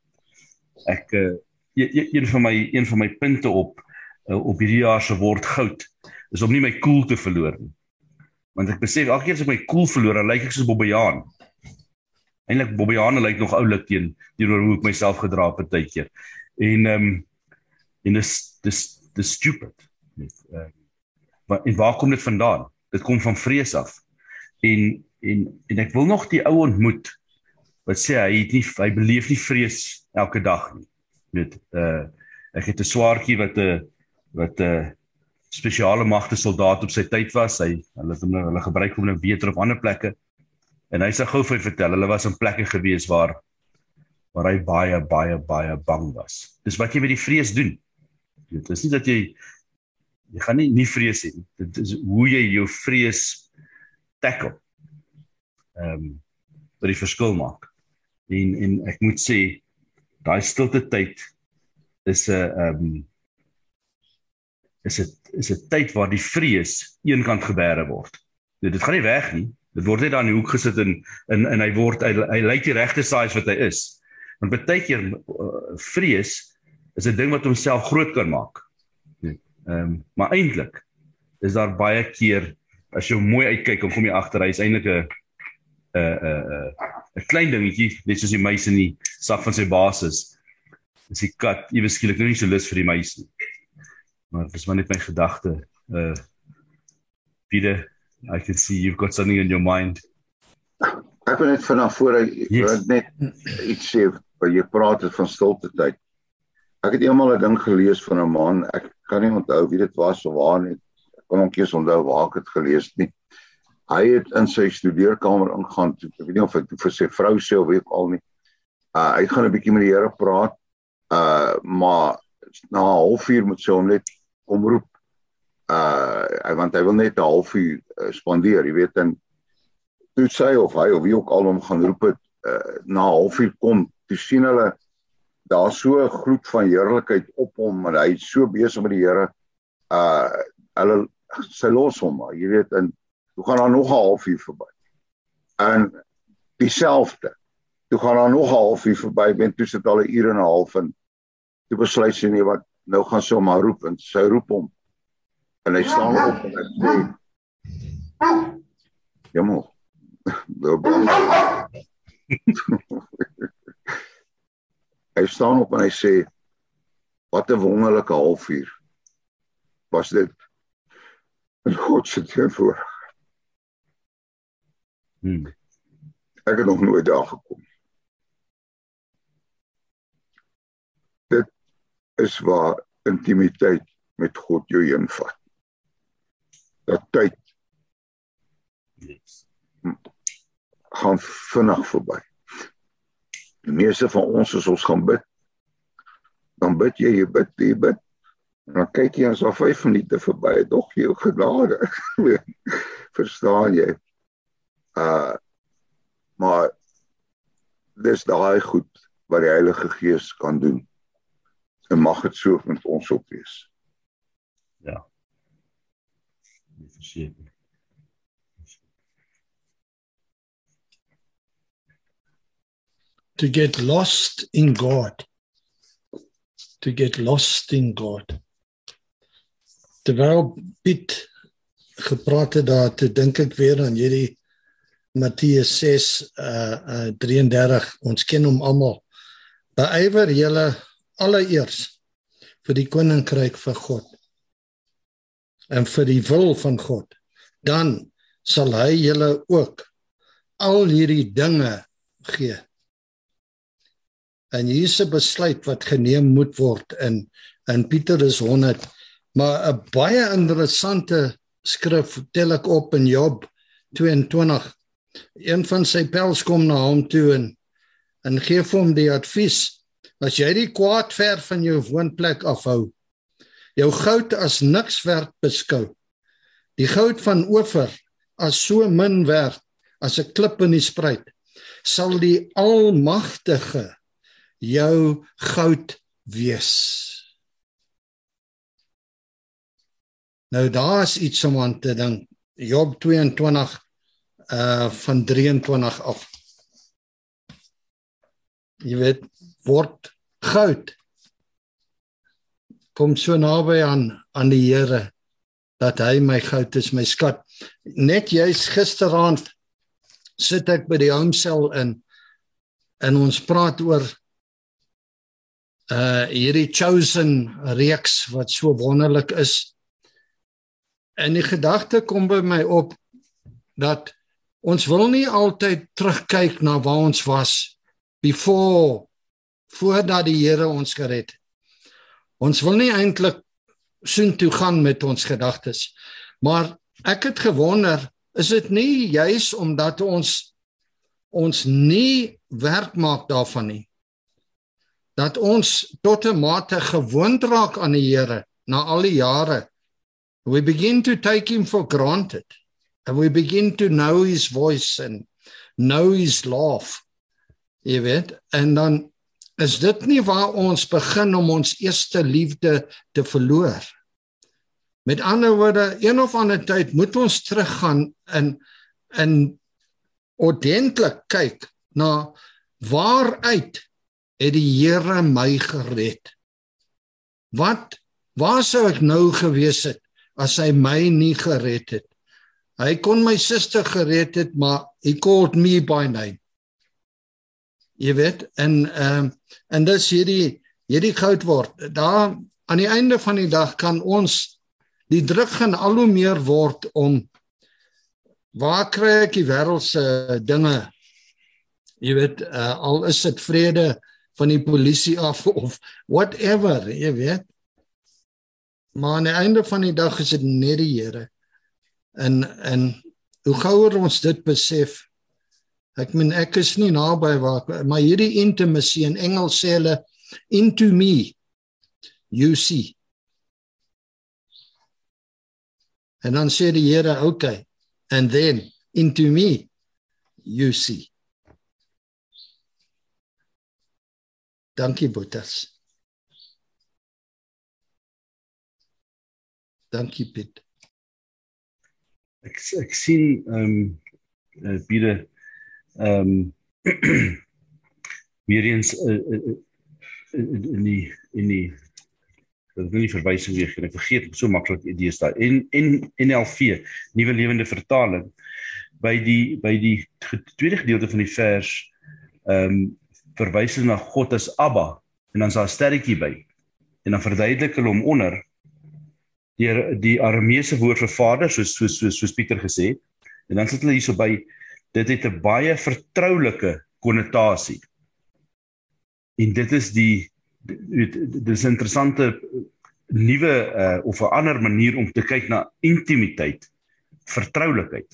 ek uh, een van my een van my punte op uh, op hierdie jaar se word goud is om nie my koel cool te verloor nie. Want ek besef elke keer as ek my koel cool verloor, dan lyk ek soos Bobbejaan. Eintlik Bobbejane lyk nog oulik teen teenoor hoe ek myself gedra het baie keer. En ehm um, en dis dis dis stupid. Net uh, en waar kom dit vandaan? Dit kom van vrees af. En en en ek wil nog die ou ontmoet wat sê hy het nie hy beleef nie vrees elke dag nie. Net uh ek het 'n swaartjie wat 'n wat 'n spesiale magte soldaat op sy tyd was. Hy hulle het hom nou hulle gebruik hom nou beter op ander plekke. En hy sê gou vir vertel, hulle was in plekke gewees waar waar hy baie baie baie bang was. Dis wat jy met die vrees doen. Dit is nie dat jy jy gaan nie nie vrees hê. Dit is hoe jy jou vrees tackle. Ehm um, wat die verskil maak. En en ek moet sê daai stilte tyd is 'n ehm um, is dit is 'n tyd waar die vrees eenkant gebeere word. Dit, dit gaan nie weg nie. Dit word net daar in die hoek gesit en en en hy word hy, hy lyk die regte size wat hy is. Want baie keer uh, vrees is 'n ding wat homself groot kan maak. Ehm um, maar eintlik is daar baie keer as jy mooi uitkyk en kom jy agter hy is eintlik 'n 'n 'n 'n klein dingetjie net soos die muis in die sak van sy baas is. Dis die kat, jy beskielik nou nie so lus vir die muis nie. Maar dis maar net my gedagte. Uh Pieter I can see you've got something in your mind. Ek wil net vanaf voor yes. net iets sê wat jy praat het van stilte tyd. Ek het eendag 'n ding gelees van 'n man. Ek kan nie onthou wie dit was of waar nie. Ek kan hom kies onthou waar ek dit gelees het nie. Hy het in sy studeerkamer ingaan. Ek weet nie of hy vir sy vrou sê of weet al nie. Uh hy gaan 'n bietjie met die Here praat. Uh maar na 'n halfuur moet sy hom net omroep. Uh want hy wil net 'n halfuur uh, spandeer, jy weet en toe sy of hy of wie ook al hom gaan roep het uh, na 'n halfuur kom, toe sien hulle daar so 'n gloed van heerlikheid op hom en hy so besig met die Here. Uh hulle sy los hom maar, jy weet en toe gaan daar nog 'n halfuur verby. En dieselfde toe gaan daar nog 'n halfuur verby en toe sit al 'n uur en 'n half en toe besluit sy nee wat nou gaan sy hom roep en sy roep hom en hy staan op en hy sê Jammer. hy staan op en hy sê wat 'n wonderlike halfuur was dit God se teenoor. Hmm. Ek het nog nooit daar gekom. Dit is waar intimiteit met God jou invat. Dat tyd yes. gaan vinnig verby. Die meeste van ons as ons gaan bid, dan bid jy, jy bid, jy bid. En dan kyk jy asof 5 minute verby dog jy genade. Verstaan jy? Uh maar dis daai goed wat die Heilige Gees kan doen. En mag dit so met ons op wees. Ja. Nie verseker. To get lost in God. To get lost in God. Terwyl Piet gepraat het daar, te dink ek weer aan hierdie Matteus 6 uh, uh 33 ons ken hom almal. Beywer julle alleeers vir die koninkryk van God en vir die wil van God. Dan sal hy julle ook al hierdie dinge gee. En hier's 'n besluit wat geneem moet word in in Pieter is 100 maar 'n baie interessante skrif tel ek op in Job 22 een van sy pels kom na hom toe en en gee vir hom die advies as jy die kwaad ver van jou woonplek afhou jou goud as niks werd beskou. Die goud van ofer as so min werd as 'n klip in die spruit sal die almagtige jou goud wees. Nou daar's iets om aan te dink. Job 22 uh van 23 af. Jy weet word goud kom so naby aan aan die Here dat hy my goud is my skat. Net jy's gisteraand sit ek by die homsel in en ons praat oor uh hierdie chosen reeks wat so wonderlik is. En die gedagte kom by my op dat Ons wil nie altyd terugkyk na waar ons was before voordat die Here ons gered het. Ons wil nie eintlik soontoe gaan met ons gedagtes. Maar ek het gewonder, is dit nie juis omdat ons ons nie werk maak daarvan nie dat ons tot 'n mate gewoond raak aan die Here na al die jare we begin to take him for granted and we begin to know his voice and know his laugh jy weet. En dan is dit nie waar ons begin om ons eerste liefde te verloor? Met ander woorde een of ander tyd moet ons teruggaan in in ordentlik kyk na waaruit het die Here my gered? Wat waar sou ek nou gewees het as hy my nie gered het Hy kon my suster gered het, maar he called me by name. Jy weet, en ehm uh, en dis hierdie hierdie goud word. Daar aan die einde van die dag kan ons die druk gaan al hoe meer word om waar kry ek die wêreldse dinge? Jy weet, uh, al is dit vrede van die polisie af of whatever, jy weet. Maar aan die einde van die dag is dit net die Here en en hoe gouer ons dit besef ek meen ek is nie naby waar maar hierdie intimacy in Engels sê hulle into me you see. En dan sê die Here, okay, and then into me you see. Dankie Botas. Dankie Piet. Ek ek sien ehm um, uh, biede ehm um, weer eens uh, uh, in die in die dat wil nie verwysing weer gee. Ek vergeet so maklik idees daar. En en NLV, nuwe lewende vertaling by die by die tweede gedeelte van die vers ehm um, verwys hulle na God as Abba en dan is daar 'n sterretjie by. En dan verduidelik hulle hom onder deur die Arameese woord vir vader soos soos soos, soos Pieter gesê het. En dan sit hulle hierso by dit het 'n baie vertroulike konnotasie. En dit is die dis 'n interessante nuwe uh, of 'n ander manier om te kyk na intimiteit, vertroulikheid.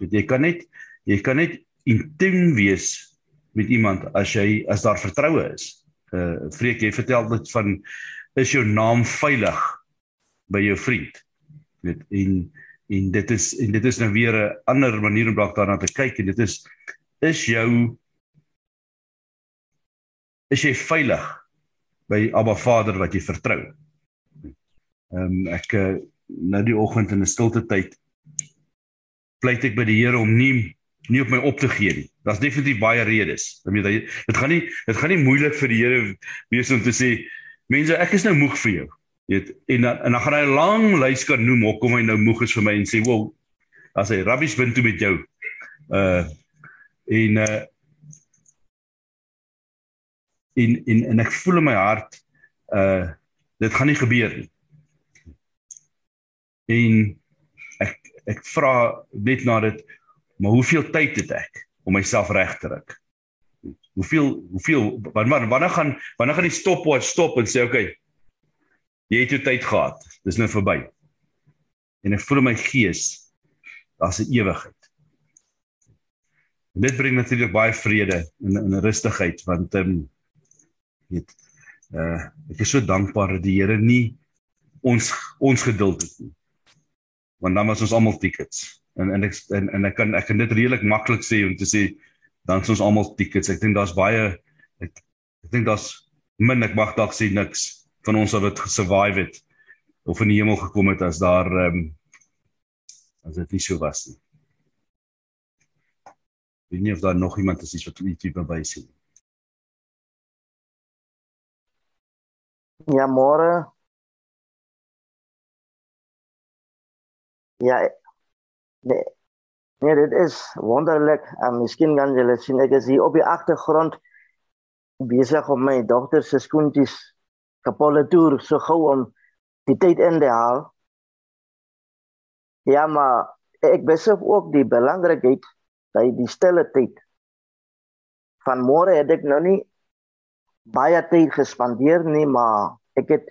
Weet jy kan net jy kan net intiem wees met iemand as jy as daar vertroue is. Uh Freek, jy vertel dit van is jou naam veilig by jou vriend. Weet en en dit is en dit is nou weer 'n ander manier om dalk daarna te kyk en dit is is jou is jy veilig by Abba Vader wat jy vertrou. Ehm um, ek eh, nou die oggend in 'n stilte tyd pleit ek by die Here om nie nie op my op te gee nie. Daar's definitief baie redes. Ek weet dit gaan nie dit gaan nie moeilik vir die Here wees om te sê mense ek is nou moeg vir jou. Jy weet en dan en dan gaan hy 'n lang lys kan noem hoekom hy nou moeg is vir my en sê, "Wow, as hy rubbish bin toe met jou." Uh en uh in in en ek voel in my hart uh dit gaan nie gebeur nie. En ek ek vra net na dit, maar hoeveel tyd het ek om myself reg te ruk? Hoeveel hoeveel wanneer wanneer gaan wanneer gaan die stopwatch stop en sê okay, Jy het jou tyd gehad. Dis nou verby. En ek voel in my gees daar's 'n ewigheid. En dit bring natuurlik baie vrede en 'n rustigheid want ehm um, weet uh ek is so dankbaar dat die Here nie ons ons geduld het nie. Want dan was ons almal tickets. En en ek en, en ek kan ek kan dit redelik maklik sê om te sê dan is ons almal tickets. Ek dink daar's baie ek ek dink daar's min ek mag dalk sê niks van ons wat gesurvive het of in die hemel gekom het as daar ehm um, as dit nie so was nie. Weet nie of daar nog iemand is wat iets tipe by sien. Ja, môre. Ja. Nee. Nee, dit is wonderlik. En miskien kan julle sien ek is hier op die agtergrond besig om my dogter se skoentjies kapolle toer so gou om die tyd in te haal. Ja, maar ek besef ook die belangrikheid by die stille tyd. Van môre het ek nou nie baie tyd gespandeer nie, maar ek het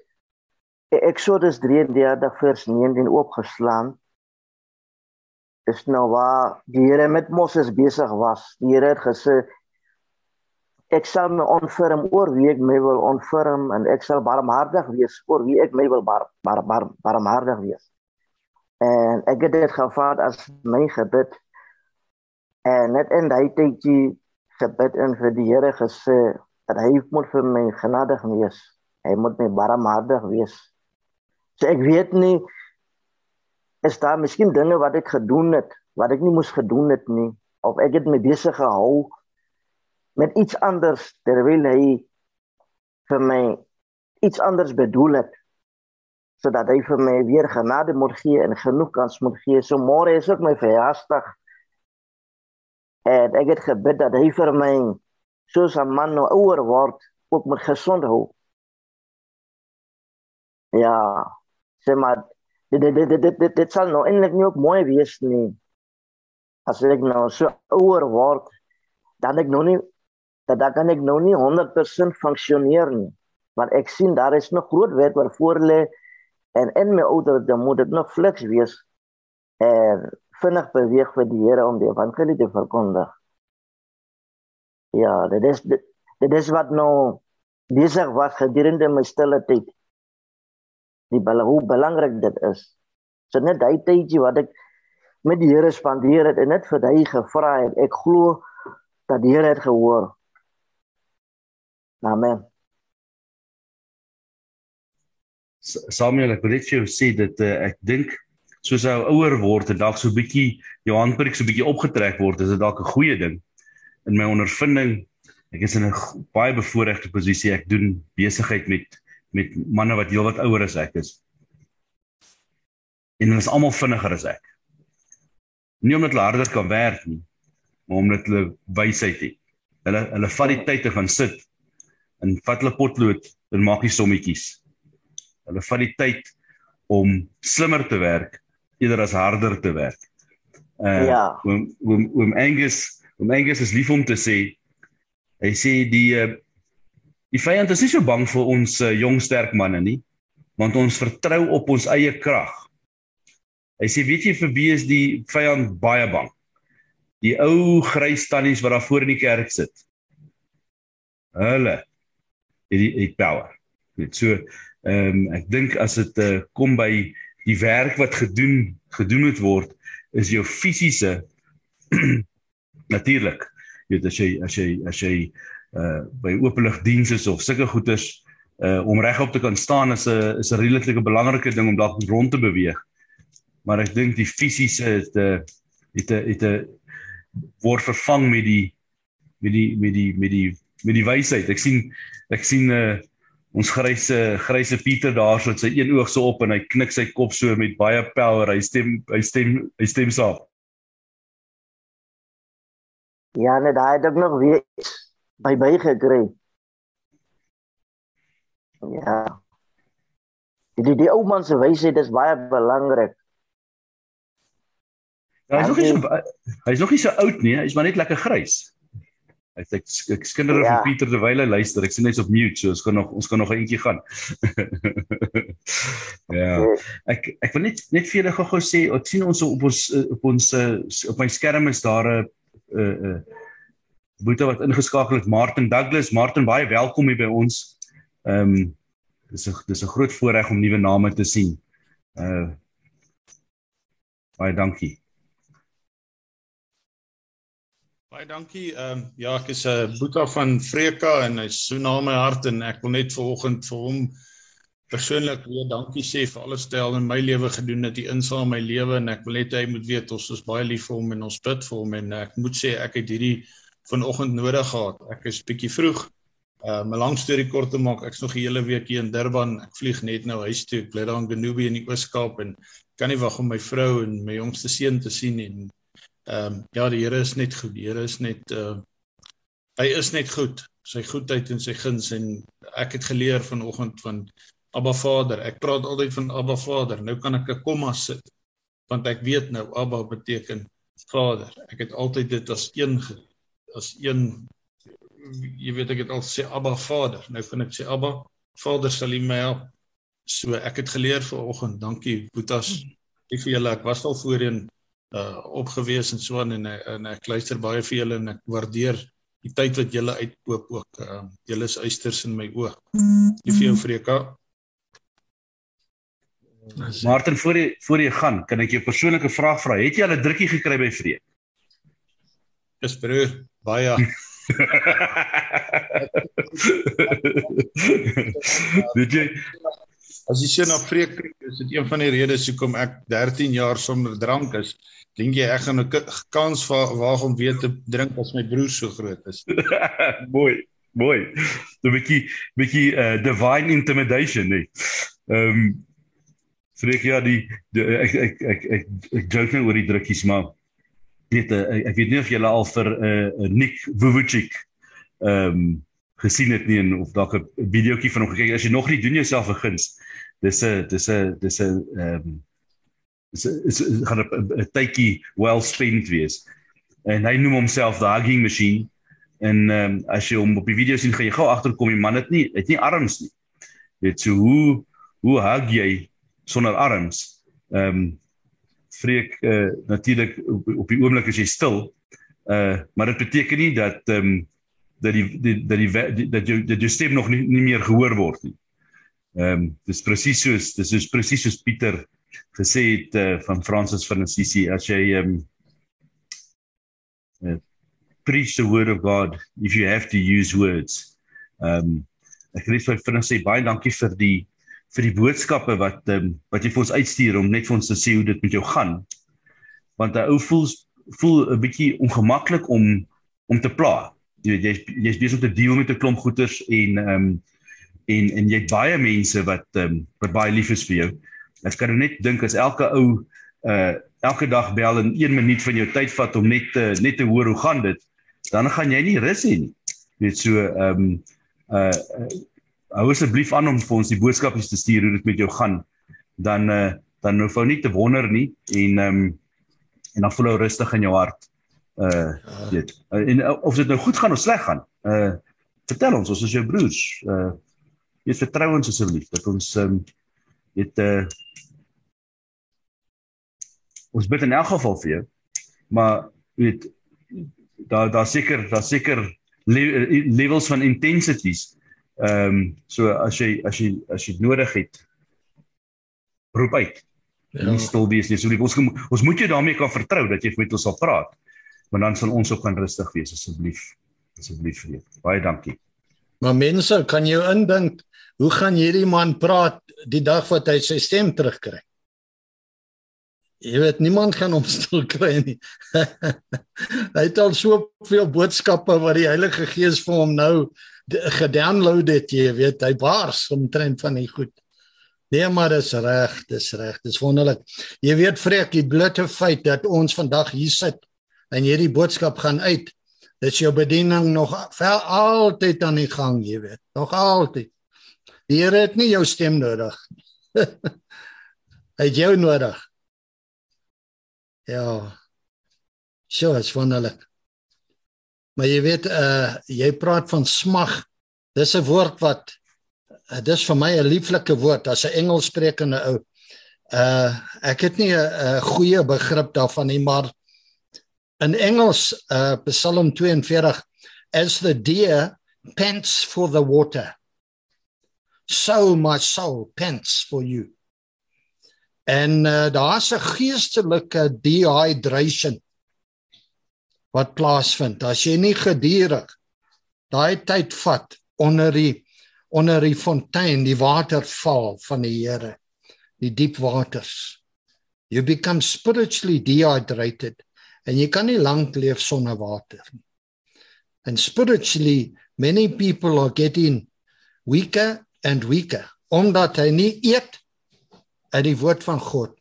Exodus 33 vers 19 oopgeslaan. Dis nou waar die Here met Moses besig was. Die Here het gesê ek sal my onferm oor wie ek my wil onferm en ek sal barmhartig wees oor wie ek my wil bar, bar, bar, barmhartig wees. En ek het dit gevat as my gebed. En net in daai tydjie gebed en vir die Here gesê dat hy moet vir my genadig wees. Hy moet my barmhartig wees. So ek weet nie is daar miskien dinge wat ek gedoen het wat ek nie moes gedoen het nie of ek het my besig gehou met iets anders terwyl hy vir my iets anders bedoel het sodat hy vir my weer genade moet gee en genoeg kans moet gee. So môre is ook my verjaarsdag. En ek het gebid dat hy vir my soos 'n man nou ouer word, ook met gesond hou. Ja, sê maar dit dit dit dit dit, dit sal nou eintlik nie ook mooi wees nie. As ek nou so ouer word, dan ek nog nie dat dan kan ek nou nie 100% funksioneer nie want ek sien daar is nog groot werk wat voor lê en in my ouderdom moet ek nog flex wees en vinnig beweeg vir die Here om die evangelie te verkondig. Ja, dit is dit, dit is wat nou besig was gedurende my stille tyd die belang hoe belangrik dit is. So net daai tydjie wat ek met die Here spandeer het en net vir hy gevra het, ek glo dat die Here het gehoor. Amen. Samuel, ek wil net vir jou sê dat uh, ek dink soos hy ouer word en dalk so 'n bietjie jou handprik so 'n bietjie opgetrek word, is dit dalk 'n goeie ding. In my ondervinding, ek is in 'n baie bevoordeelde posisie. Ek doen besigheid met met manne wat heelwat ouer as ek is. En hulle is almal vinniger as ek. Nie omdat hulle harder kan werk nie, maar omdat hulle wysheid het. Hulle hulle vat die tyd te gaan sit en vat hulle potlood en maak die sommetjies. Hulle vat die tyd om slimmer te werk eerder as harder te werk. Uh ja. Oom oom oom Angus, oom Angus is lief om te sê hy sê die uh, die vyand is nie so bang vir ons uh, jong sterk manne nie, want ons vertrou op ons eie krag. Hy sê weet jy vir wie is die vyand baie bang? Die ou grys tannies wat daar voor in die kerk sit. Hulle het die het power. Net so ehm um, ek dink as dit uh, kom by die werk wat gedoen gedoen moet word is jou fisiese natuurlik weet as jy as jy as jy uh by openlig diens is of sulke goeders uh om regop te kan staan is 'n is 'n redelike belangrike ding om dalk rond te beweeg. Maar ek dink die fisiese het 'n het 'n het 'n word vervang met die met die met die met die met die wysheid. Ek sien ek sien uh ons gryse gryse Pieter daar so met sy een oog so op en hy knik sy kop so met baie power. Hy stem hy stem hy stem saam. Ja, net daai het ek nog weer by by gekry. Ja. Die die ou man se wysheid is baie belangrik. Ja, hy is nog nie so hy is nog nie so oud nie, hy is maar net lekker grys. Sê ek, ek skinder ja. vir Pieter terwyl hy luister. Ek sien net op mute, so ons kan nog ons kan nog 'n entjie gaan. ja. Ek ek wil net net vir julle gou-gou sê, ek sien ons op ons op ons op my skerm is daar 'n 'n 'n boete wat ingeskakel het, Martin Douglas. Martin, baie welkom hier by ons. Ehm um, dis 'n dis 'n groot voorreg om nuwe name te sien. Uh baie dankie. Baie dankie. Ehm um, ja, ek is 'n uh, eh, Boeta van Vreka en hy's so na my hart en ek wil net vanoggend vir hom persoonlik weer dankie sê vir alles wat hy al in my lewe gedoen het, die insaam my lewe en ek wil net hy moet weet ons is baie lief vir hom en ons bid vir hom en ek moet sê ek het hierdie vanoggend nodig gehad. Ek is bietjie vroeg. Ehm uh, 'n lang storie kort te maak, ek's nog 'n hele week hier in Durban. Ek vlieg net nou huis toe. Ek bly daar in Genubi in die Oos-Kaap en kan nie wag om my vrou en my jongste seun te sien en Ehm um, ja, die Here is net goed. Die Here is net uh hy is net goed. Sy goedheid en sy guns en ek het geleer vanoggend van Abba Vader. Ek praat altyd van Abba Vader. Nou kan ek 'n komma sit want ek weet nou Abba beteken Vader. Ek het altyd dit as een as een jy weet ek het al sê Abba Vader. Nou kan ek sê Abba Vader sal U my help. So ek het geleer vanoggend. Dankie Boetas. Ek vir julle ek was al voorheen uh opgewees en so aan en en ek luister baie vir julle en ek waardeer die tyd wat julle uitkoop ook. Uh, julle is uisters in my oë. Lief vir jou Freka. Martin voor jy voor jy gaan, kan ek jou persoonlike vraag vra? Het jy al 'n drukkie gekry by Vreek? Dis broer, baie. Dit jy As jy sien op Vreek, is dit een van die redes hoekom ek 13 jaar sonder drank is. Dink jy ek gaan 'n kans waag om weer te drink as my broer so groot is? mooi, mooi. 'n bietjie bietjie uh, divine intimidation, nee. Ehm um, Freek ja die, die ek ek ek ek ek joke nou oor die drukkies maar weet uh, ek weet nie of jy al vir 'n uh, Nick Vujicic ehm um, gesien het nie en of dalk 'n videoetjie van hom gekyk as jy nog nie doen jouself 'n guns. Dis 'n dis 'n dis 'n ehm um, is is gaan 'n tydjie well spent wees. En hy noem homself the hugging machine. En um, as jy hom op die video sien, gaan jy gou agterkom die man het nie het nie arms nie. Dit so hoe hoe hug jy sonder arms? Ehm um, vreek uh, natuurlik op, op die oomblik as jy stil. Uh maar dit beteken nie dat ehm um, dat die, die dat die dat jou dat jou stem nog nie, nie meer gehoor word nie. Ehm um, dis presies soos dis is presies soos Pieter gesê het uh, van Francis van Assisi as jy um, uh, preach the word of God if you have to use words. Um, ek wil net vinnig sê baie dankie vir die vir die boodskappe wat um, wat jy vir ons uitstuur om net vir ons te sê hoe dit met jou gaan. Want 'n ou voel voel 'n bietjie ongemaklik om om te pla. Jy weet jy's jy's besig om te deel met 'n klomp goeters en ehm um, en en jy het baie mense wat ehm um, wat baie lief is vir jou. Ek kan net dink as elke ou uh elke dag bel en 1 minuut van jou tyd vat om net te net te hoor hoe gaan dit, dan gaan jy nie rus hê nie. Net so ehm um, uh, uh hou asseblief aan om vir ons die boodskapies te stuur hoe dit met jou gaan. Dan uh dan hoef ou nie te wonder nie en ehm um, en dan voel jy rustig in jou hart. Uh weet. Uh, en uh, of dit nou goed gaan of sleg gaan. Uh vertel ons, ons is jou broers. Uh jy vertrou ons asseblief dat ons ehm um, weet uh ons bid in elk geval vir jou. Maar weet daar daar seker daar seker levels van intensities. Ehm um, so as jy as jy as jy nodig het roep uit. Ja. Nie stil wees nie. So ons ons moet jou daarmee kan vertrou dat jy met ons sal praat. Want dan sal ons ook kan rustig wees asseblief. Asseblief vir jou. Baie dankie. Maar mense, kan jy indink hoe gaan hierdie man praat die dag wat hy sy stem terugkry? Jy weet niemand gaan hom stil kry nie. hy het al soveel boodskappe wat die Heilige Gees vir hom nou gedownload het, jy weet, hy bars omtrent van die goed. Nee, maar dis reg, dis reg, dis wonderlik. Jy weet vreek die blote feit dat ons vandag hier sit en hierdie boodskap gaan uit. Dis jou bediening nog vel altyd aan die gang, jy weet. Nog altyd. Die Here het nie jou stem nodig. hy het jou nodig. Ja. So, is wonderlik. Maar jy weet uh jy praat van smag. Dis 'n woord wat uh, dis vir my 'n lieflike woord as 'n Engelssprekende ou. Uh ek het nie 'n goeie begrip daarvan nie, maar in Engels uh Psalm 42 as the deer pants for the water so my soul pants for you En uh, daar's 'n geestelike dehydration wat plaasvind. As jy nie gedurig daai tyd vat onder die onder die fontein, die waterval van die Here, die diep waters. You become spiritually dehydrated en jy kan nie lank leef sonder water nie. And spiritually many people are getting weaker and weaker omdat hy nie eet uit die woord van God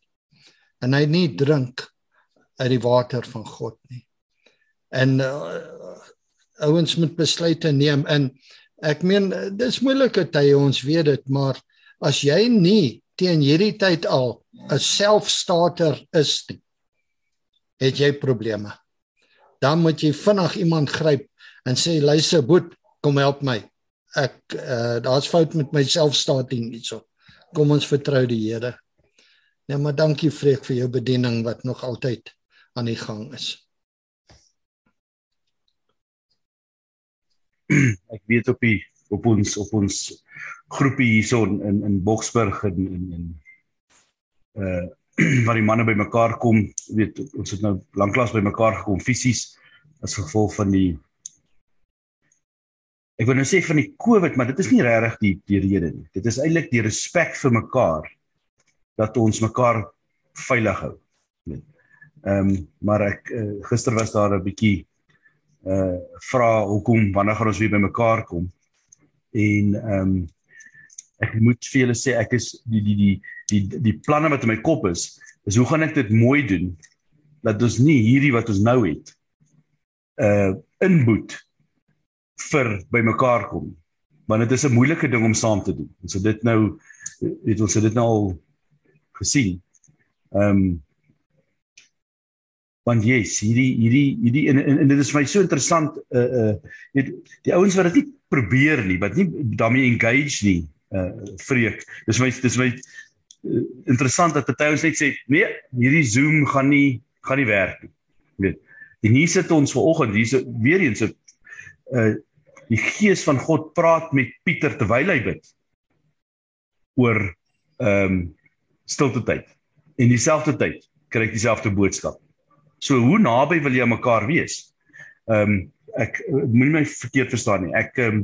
en hy nie drink uit die water van God nie. En uh, ouens moet besluite neem en ek meen dis moeilike tye ons weet dit maar as jy nie teen hierdie tyd al 'n selfstarter is nie het jy probleme. Dan moet jy vinnig iemand gryp en sê luister boet kom help my. Ek uh, daar's fout met my selfstarting hierso. Kom ons vertrou die Here. Nee, maar dankie Freek vir jou bediening wat nog altyd aan die gang is. Ek weet op die op ons op ons groepie hierson in in Boksburg en in in uh waar die manne bymekaar kom, weet ons het nou lanklaas bymekaar gekom fisies as gevolg van die Ek wil nou sê van die COVID, maar dit is nie regtig die die rede nie. Dit is eintlik die respek vir mekaar dat ons mekaar veilig hou. Ehm um, maar ek uh, gister was daar 'n bietjie uh vra hoekom wanneer gaan ons weer bymekaar kom? En ehm um, ek moet vir julle sê ek is die die die die die planne wat in my kop is, is hoe gaan ek dit mooi doen dat ons nie hierdie wat ons nou het uh inboet vir bymekaar kom. Want dit is 'n moeilike ding om saam te doen. Ons het dit nou het ons het dit nou al gesien. Ehm um, want yes, hierdie hierdie hierdie en, en, en dit is vir my so interessant uh uh weet die ouens wat dit nie probeer nie, wat nie daarmee engage nie, uh vreek. Dis my dis my interessant dat party ons net sê nee, hierdie Zoom gaan nie gaan nie werk nie. Weet. En hier sit ons vanoggend, hier's weer eens 'n uh die gees van God praat met Pieter terwyl hy bid. oor ehm um, stilte tyd. En dieselfde tyd kry ek dieselfde boodskap. So hoe naby wil jy aan mekaar wees? Ehm um, ek moenie my verkeerd verstaan nie. Ek ehm um,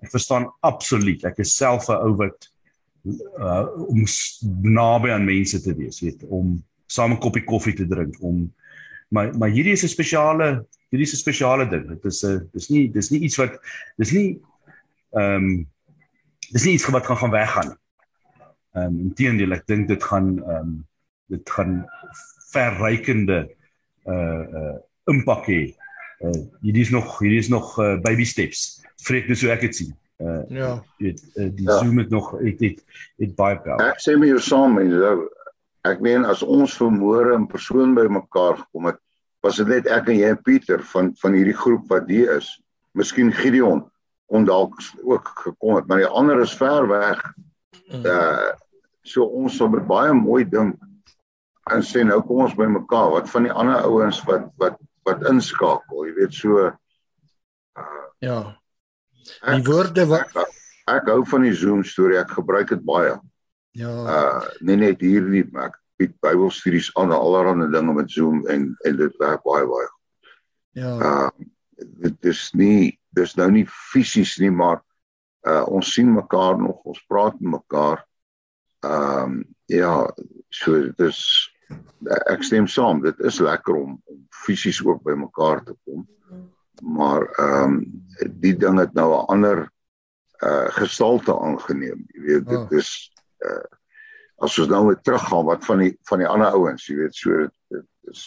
ek verstaan absoluut. Ek is self 'n ou wat uh om naby aan mense te wees, weet, om saam 'n koppie koffie te drink, om maar maar hierdie is 'n spesiale hierdie is 'n spesiale ding. Dit is 'n dis nie dis nie iets wat dis nie ehm um, dis nie iets wat gaan gaan weggaan nie. Ehm um, inteendeel ek dink dit gaan ehm um, dit gaan verrykende uh uh impak hê. Uh hierdie is nog hierdie is nog uh, baby steps. Vreek dis hoe ek dit sien. Uh ja. Dit uh, die ja. Zoom het nog het het, het baie power. Ek sê my jou saam mense. Ek meen as ons vermoere in persoon by mekaar gekom het, was dit net ek en jy en Pieter van van hierdie groep wat hier is. Miskien Gideon kon dalk ook gekom het, maar die ander is ver weg. Uh so ons sal met baie mooi dink en sê nou kom ons by mekaar. Wat van die ander ouens wat wat wat inskakel, jy weet so uh ja. Die woorde wat ek, ek hou van die Zoom storie, ek gebruik dit baie. Ja. Uh nee net hier nie, ek bied Bybelstudies aan allerlei dinge met Zoom en en dit werk baie baie. Ja. Uh dit is nie dis nou nie fisies nie, maar uh ons sien mekaar nog, ons praat met mekaar. Ehm um, ja, so dit is ek stem saam, dit is lekker om om fisies ook by mekaar te kom. Maar ehm um, die ding het nou 'n ander uh gestalte aangeneem. Jy weet, dit oh. is uh as ons nou weer teruggaan wat van die van die ander ouens, jy weet, so dit, dit is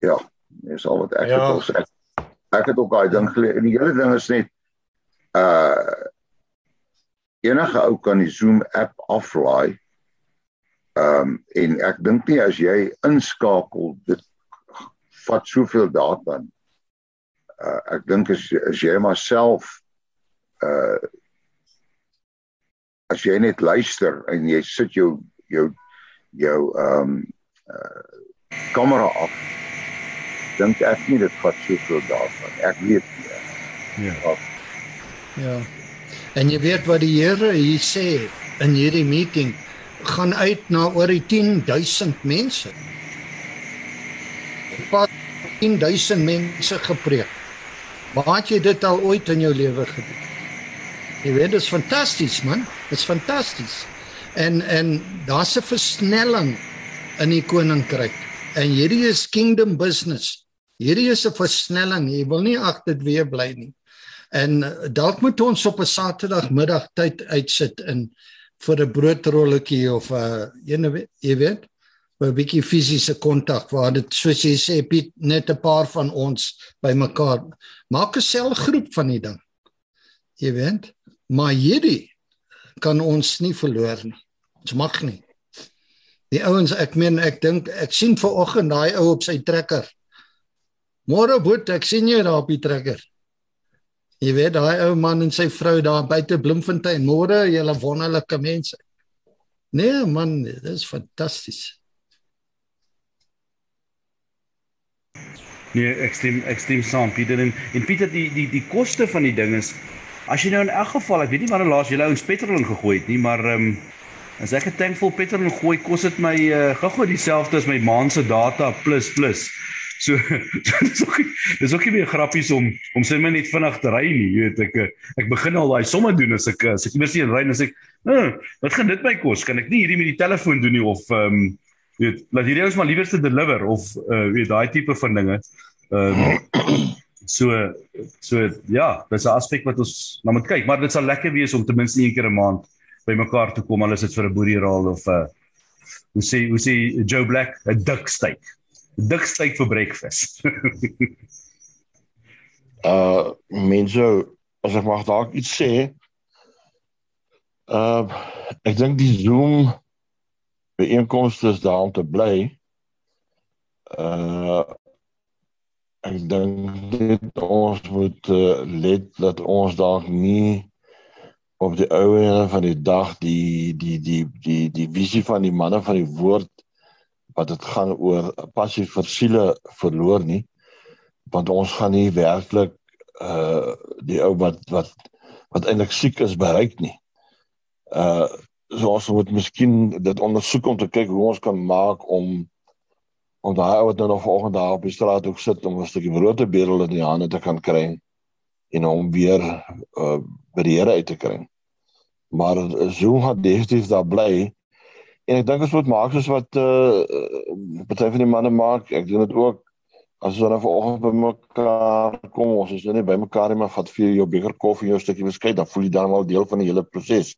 ja, dis al wat ek ja. wil sê. Ek het ook daai ding geleer en die hele ding is net uh enige ou kan die Zoom app aflaai. Ehm um, en ek dink nie as jy inskakel dit vat soveel data. Uh ek dink as as jy maar self uh as jy net luister en jy sit jou jou jou ehm um, uh kamera af dink ek nie dit vat soveel daarvan. Ek weet nie. Ja. Of, ja. En jy weet wat die Here hier sê in hierdie meeting? Gaan uit na oor die 10000 mense. Wat 10000 mense gepreek waar het jy dit al ooit in jou lewe gedoen Jy weet dit is fantasties man. Dit is fantasties. En en daar's 'n versnelling in die koninkryk. En hierdie is kingdom business. Hierdie is 'n versnelling. Jy wil nie agter dit weer bly nie. En eh, dalk moet ons op 'n Saterdagmiddag tyd uitsit in vir 'n broodrolletjie of 'n uh, ene jy weet, 'n bietjie fisiese kontak waar dit soos jy sê Piet net 'n paar van ons bymekaar maak 'n selgroep van die ding. Jy weet? Maar hierdie kan ons nie verloor nie. Ons mag nie. Die ouens, ek meen ek dink ek sien ver oggend daai ou op sy trekker. Môre boet, ek sien jou daar op die trekker. Jy weet daai ou man en sy vrou daar buite Bloemfontein. Môre, julle wonderlike mense. Nee man, dit is fantasties. Nee, ek stem ek stem saam Pieter en en Pieter die die die koste van die ding is As jy nou in elk geval, ek weet nie wanneer laas jy ouens petrol ingegooi het nie, maar ehm um, as ek 'n tank vol petrol ingooi, kos dit my uh, gou-gou dieselfde as my maand se data plus plus. So dis ook dis ook nie meer grappies om om sê my net vinnig te ry nie, jy weet ek eh, ek begin al daai somme doen as ek as ek iewers in ry en sê, "Hm, wat gaan dit my kos? Kan ek nie hierdie met die telefoon doen nie of ehm um, weet laat hierdie ouens maar liewerste deliver of uh, weet daai tipe van dinge." Um, So so ja, dis 'n aspek wat ons na moet kyk, maar dit sal lekker wees om ten minste een keer 'n maand by mekaar te kom al is dit vir 'n boerieraal of 'n uh, hoe sê hoe sê Joe Black 'n dik steak. Dik steak vir breakfast. uh mense as ek mag dalk iets sê. Uh ek dink die Zoom byeenkomste is daar om te bly. Uh ek dink dit ons moet uh, let dat ons dalk nie op die ouene van die dag die die die die die visie van die manne van die woord wat dit gaan oor passie vir siele verloor nie want ons gaan nie werklik uh die ou wat wat wat eintlik siek is bereik nie uh so ons moet miskien dit ondersoek om te kyk hoe ons kan maak om om daai ou wat nou nog vanoggend daar op die straat ook sit om 'n stukkie brood te bedel in die hande te kan kry en hom weer uh by die Here uit te kry. Maar so gaan definitief daar bly. En ek dink ons moet maak soos wat uh party van die manne maak. Ek doen dit ook as ons dan vanoggend by mekaar kom, ons is nou nie by mekaar nie, maar vat vir jou beker koffie en jou stukkie beskuit, dan voel jy dan al deel van die hele proses.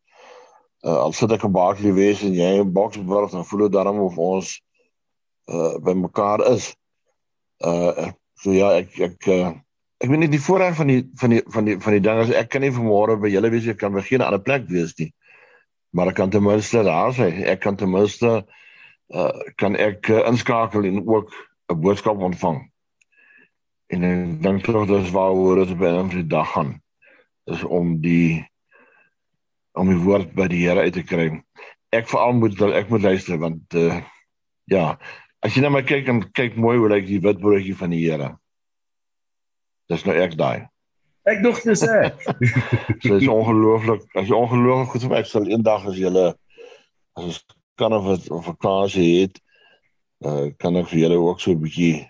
Uh al sit ek in Barkley wees en jy in Boksburg, dan voel jy dan of ons uh by mekaar is. Uh so ja, ek ek uh, ek weet nie die voorreg van die van die van die van die ding is ek kan nie vanmôre by julle wees ek kan by geen ander plek wees nie. Maar ek kan ten minste daar sê ek kan ten minste uh kan ek uh, inskakel en ook 'n boodskap ontvang. En ek dink tog dis waaroor dit by ons die dag gaan is om die om die woord by die Here uit te kry. Ek veral moet ek moet luister want uh ja, As jy na my kyk en kyk mooi hoe lyk die wit broodjie van die Here. Dis nou ek daai. Ek dink dis ek. so is ongelooflik. As jy ongelooflik goed vir ek sal eendag as jy as ons kan of of vakansie het, uh, kan ek vir julle ook so 'n bietjie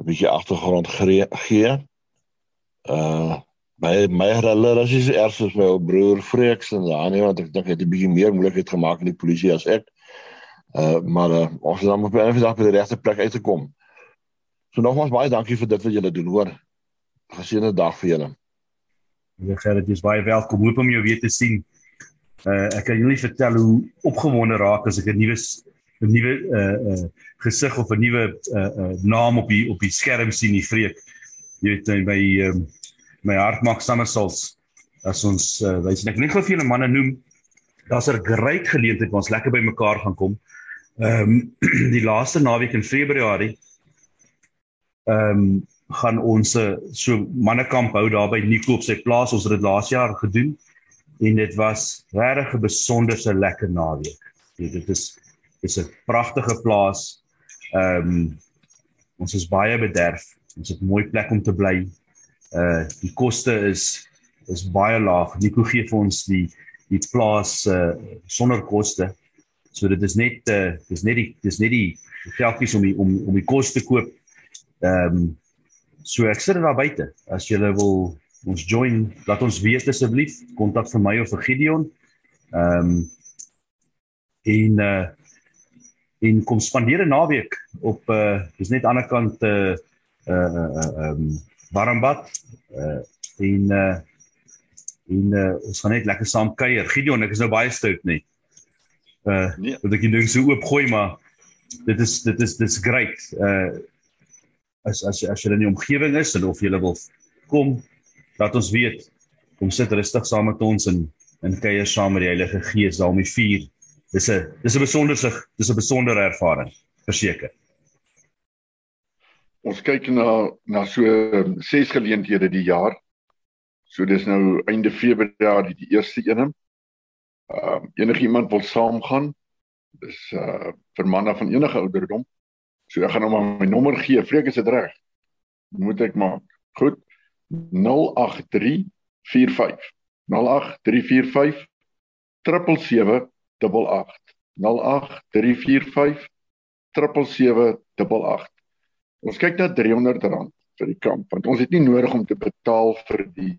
'n bietjie agtergrond gee. Uh by my hulle is is eers as my broer Freeks en ja nee want ek dink hy het 'n bietjie meer moeilikheid gemaak in die polisie as ek. Uh maar uh, ons het dan op 'n dag by die regte plek uit te kom. So nogmaals baie dankie vir dit wat julle doen, hoor. Geseënde dag vir julle. Ja, Gerard, jy's baie welkom. Hoop om jou weer te sien. Uh ek kan julle vertel hoe opgewonde raak as ek 'n nuwe 'n nuwe uh uh gesig of 'n nuwe uh uh naam op die op die skerm sien, die vreek. Jy weet by um my hart maak somersaults as ons uh wys ek net gou vir julle manne noem. Daar's 'n great geleentheid waar ons lekker by mekaar gaan kom. Ehm um, die laaste naweek in Februarie ehm um, gaan ons so mannekamp hou daar by Nico op sy plaas. Ons het dit laas jaar gedoen en dit was regtig 'n besonderse lekker naweek. Dit is is 'n pragtige plaas. Ehm um, ons is baie bederf. Ons het 'n mooi plek om te bly. Uh die koste is is baie laag. Nico gee vir ons die die plaas uh sonder koste. So dit is net uh dis net die dis net die geldjies om die, om om die kos te koop. Ehm um, so ek sit daar buite. As jy wil ons join, laat ons weet asseblief. Kontak vir my of vir Gideon. Ehm um, en uh en kom spandeer 'n naweek op uh dis net aan die ander kant uh uh ehm um, Warmbad uh en uh en uh, ons gaan net lekker saam kuier. Gideon, ek is nou baie stout net uh nee. dat ek die ding so oop gooi maar dit is dit is dis great. Uh as as as jy in die omgewing is en of jy wil kom laat ons weet. Kom sit rustig saam met ons en en kuier saam met die Heilige Gees daar om die vuur dis 'n dis 'n besonderse dis 'n besondere ervaring verseker ons kyk na na so ses geleenthede die jaar so dis nou einde februarie die eerste een Ehm uh, enige iemand wil saamgaan. Dis uh vir manne van enige ouderdom. So ek gaan nou maar my nommer gee. Vreek is dit reg? Moet ek maak. Goed. 08345 08345 77788 08345 77788 Ons kyk na R300 vir die kamp want ons het nie nodig om te betaal vir die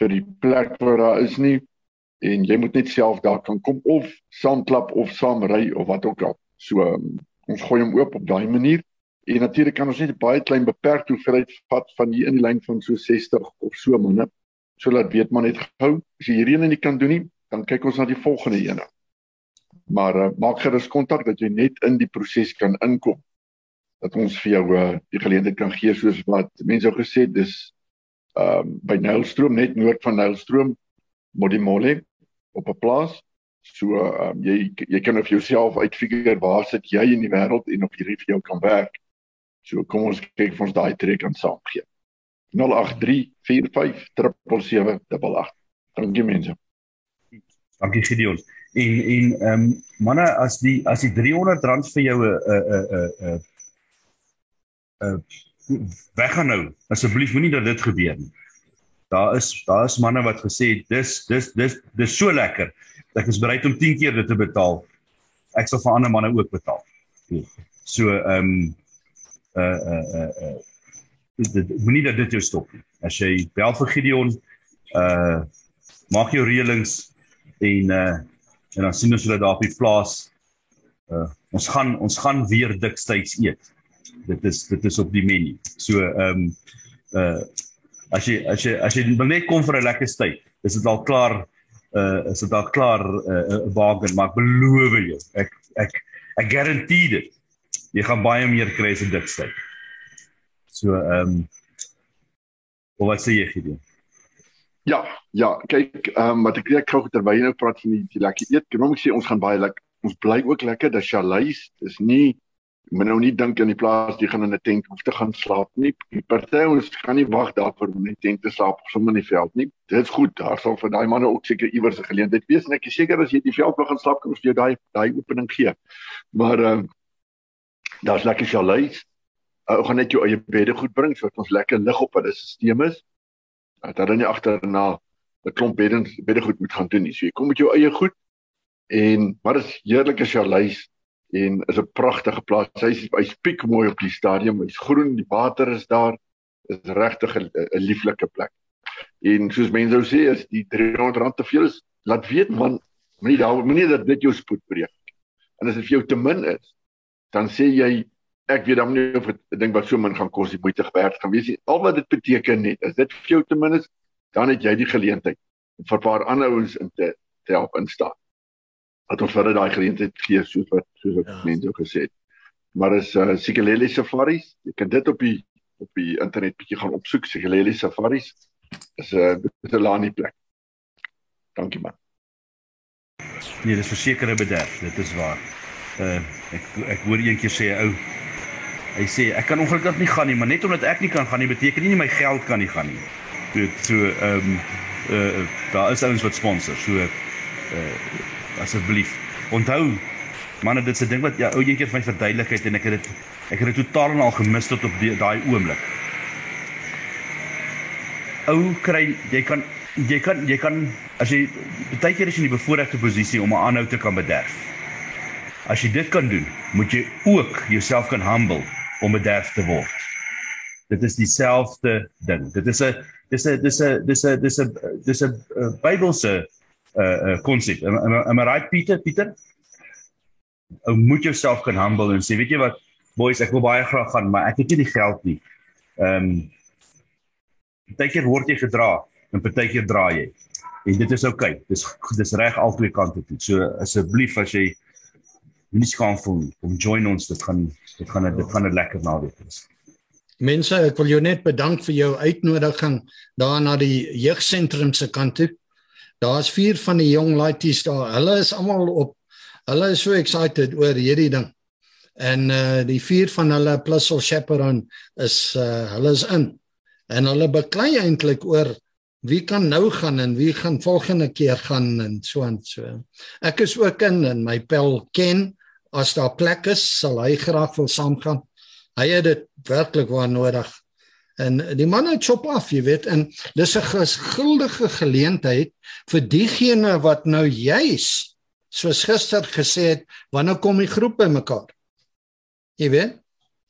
vir die plek waar daar is nie en jy moet net self daar kan kom of saamklap of saam ry of wat ook al. So um, ons gooi hom oop op daai manier en natuurlik kan ons net baie klein beperkte hoeveelheid vat van hier in die lyn van so 60 of so manne. So laat weet maar net gou as jy hierdie een nie kan doen nie, dan kyk ons na die volgende een. Maar uh, maak gerus kontak dat jy net in die proses kan inkom dat ons vir jou uh, die geleentheid kan gee soos wat mense al gesê dis ehm um, by Nylstroom net noord van Nylstroom Modimolle op 'n plaas. So um, jy jy kan of jouself uitfigure waar sit jy in die wêreld en of hierdie vir jou kan werk. So kom ons kyk of ons daai trek kan saam gee. 0834577788. Dankie mense. Dankie Gideon. En en ehm um, manne as die as die R300 vir jou 'n 'n 'n 'n 'n weggaan nou. Asseblief moenie dat dit gebeur nie. Daar is daar is manne wat gesê dis dis dis dis so lekker. Ek is bereid om 10 keer dit te betaal. Ek sal vir ander manne ook betaal. So ehm um, uh uh uh, uh dit moenie dat dit jou stop nie. As jy bel vir Gideon, uh maak jou reëlings en uh en dan sien ons hulle daar op die plaas. Uh ons gaan ons gaan weer dik steaks eet. Dit is dit is op die menu. So ehm um, uh as jy as jy as jy net kom vir 'n lekker steak, is dit al klaar uh is dit al klaar 'n uh, bargain, maar ek beloof jou, ek ek ek garandeer dit. Jy gaan baie meer kry as 'n dik steak. So ehm um, wat sê jy Gideon? Ja, ja, kyk, ehm um, wat ek net gou terwyl jy nou praat van die, die lekker eet, kan ek sê ons gaan baie lekker. Ons bly ook lekker, dis chalets, dis nie men nou nie dink in die plaas jy gaan in 'n tent hoef te gaan slaap nie. Die party ons gaan nie wag daarvoor om in 'n tent te slaap sommer in die veld nie. Dit is goed, daar sal vir daai manne ook seker iewers 'n geleentheid wees en ek is seker as jy in die veld wil gaan slaap kan ons vir jou daai daai opening gee. Maar ehm uh, daar's lekker chalets uh, gaan net jou eie bedde goed bring sodat ons lekker lig op hulle stelsel is. Dat hulle nie agterna 'n klomp bedde bedde goed moet gaan doen nie. So jy kom met jou eie goed en wat is heerlike chalets en is 'n pragtige plaas. Hy's hy's piek mooi op die stadium. Hy's groen, die water is daar. Is regtig 'n lieflike plek. En soos mense sou sê as die R300 te veel is, laat weet man, moenie daar moenie dat dit jou spoed breek. En as dit vir jou te min is, dan sê jy ek weet dan nie of dit 'n ding wat so min gaan kos die moeite werd gaan wees nie. Al wat dit beteken net, as dit vir jou te min is, dan het jy die geleentheid om vir 'n paar ander ouens in te te help instaan. Dat ons vir daai geleentheid gee soos wat soos wat ja. mense ook gesê het. Maar is uh Sikeleli Safaris, jy kan dit op die op die internet bietjie gaan opsoek Sikeleli Safaris. Is 'n uh, is 'n lanie plek. Dankie man. Nee, dis versekerde bederf, dit is waar. Uh ek ek hoor eendag sê 'n ou Hy sê ek kan ongelukkig nie gaan nie, maar net omdat ek nie kan gaan nie beteken nie my geld kan nie gaan nie. Dit so ehm um, uh daar is ouens wat sponsor. So uh asseblief onthou manne dit se ding wat ja ou eendag vir my verduidelik het en ek het dit ek het dit totaal en al gemis tot op daai oomblik. Ou kry jy kan jy kan jy kan as jy baie keer is in die bevoordeelde posisie om 'n aanhou te kan bederf. As jy dit kan doen, moet jy ook jouself kan humble om bederf te word. Dit is dieselfde ding. Dit is 'n dis 'n dis 'n dis 'n dis 'n dis 'n Bybelse uh konsep. Am, am, am I right Pieter? Pieter? Ou moet jouself kan humble en sê, weet jy wat, boys, ek wil baie graag gaan, maar ek het nie die geld nie. Ehm um, partykeer word jy gedra en partykeer dra jy. En dit is oukei. Okay. Dis dis reg albei kante toe. So asseblief as jy nie skaam voel nie, kom join ons. Dit gaan dit gaan dit gaan 'n lekker naweek wees. Mense, ek wil jou net bedank vir jou uitnodiging daar na die jeugsentrum se kant toe. Daar's vier van die jong laities daar. Hulle is almal op hulle is so excited oor hierdie ding. En uh die vier van hulle plus al chaperone is uh hulle is in. En hulle beklei eintlik oor wie kan nou gaan en wie gaan volgende keer gaan en so en so. Ek is ook in en my pel ken as daar plek is, sal hy graag wil saamgaan. Hy het dit werklik waar nodig. En die man het chop af, jy weet, en dis 'n geskuldige geleentheid vir diegene wat nou juis soos gister gesê het, wanneer kom die groep bymekaar? Jy weet,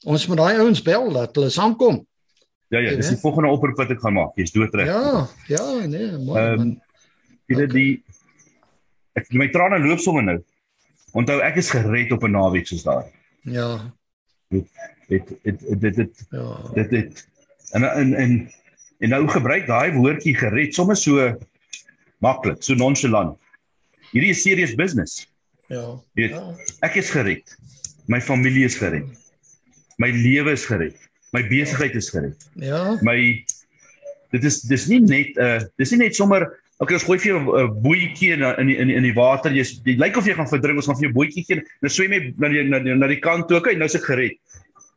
ons moet daai ouens bel dat hulle saamkom. Ja ja, dis die volgende oproep wat ek gaan maak. Jy's doodreg. Ja, ja, nee, mooi. Ehm um, weet die ek my trane loop sommer nou. Onthou ek is gered op 'n naweek soos daai. Ja. Dit dit dit dit dit ja. dit dit en en en en nou gebruik daai woordjie gered sommer so maklik, so nonchalant. Hierdie is serious business. Ja. Weet, ja. Ek is gered. My familie is gered. My lewe is gered. My besigheid is gered. Ja. My dit is dis nie net 'n uh, dis nie net sommer Okay, ons gooi vir jou 'n uh, bootjie in in in in die water. Jy jy lyk of jy gaan verdrink. Ons gaan vir jou bootjie gee. Nou swem jy na die na die, na die kant toe. Okay, nou is ek gered.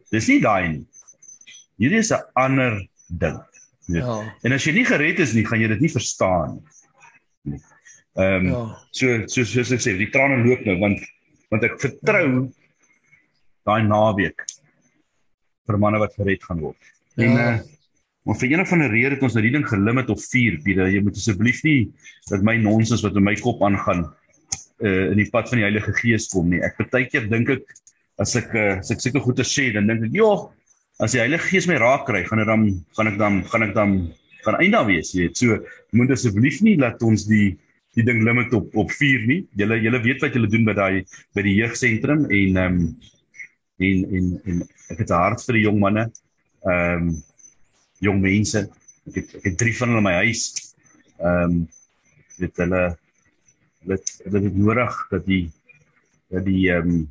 Dis nie daai nie. Hierdie is 'n ander ding. Ja. En as jy nie gered is nie, gaan jy dit nie verstaan nie. Ehm um, ja. so so soos ek sê, die trane loop nou want want ek vertrou daai naweek vir manne wat gered gaan word. En ja. uh, Maar vir een van die redes het ons nou die ding gelimit op 4, Pieter. Jy moet asseblief nie dat my nonsens wat in my kop aangaan uh in die pad van die Heilige Gees kom nie. Ek partykeer dink ek as ek uh, as ek sulke goeie sê, dan dink ek, "Joh, as die Heilige Gees my raak kry, gaan dit dan gaan ek dan gaan ek dan gaan eindig wees, jy weet. So moet asseblief nie laat ons die die ding limit op op 4 nie. Julle julle weet wat julle doen by daai by die jeugsentrum en ehm um, en en en ek het hart vir die jong manne. Ehm um, jong mense. Ek het ek het drie van hulle in my huis. Ehm um, dit hulle dit dit is nodig dat die dat die ehm um,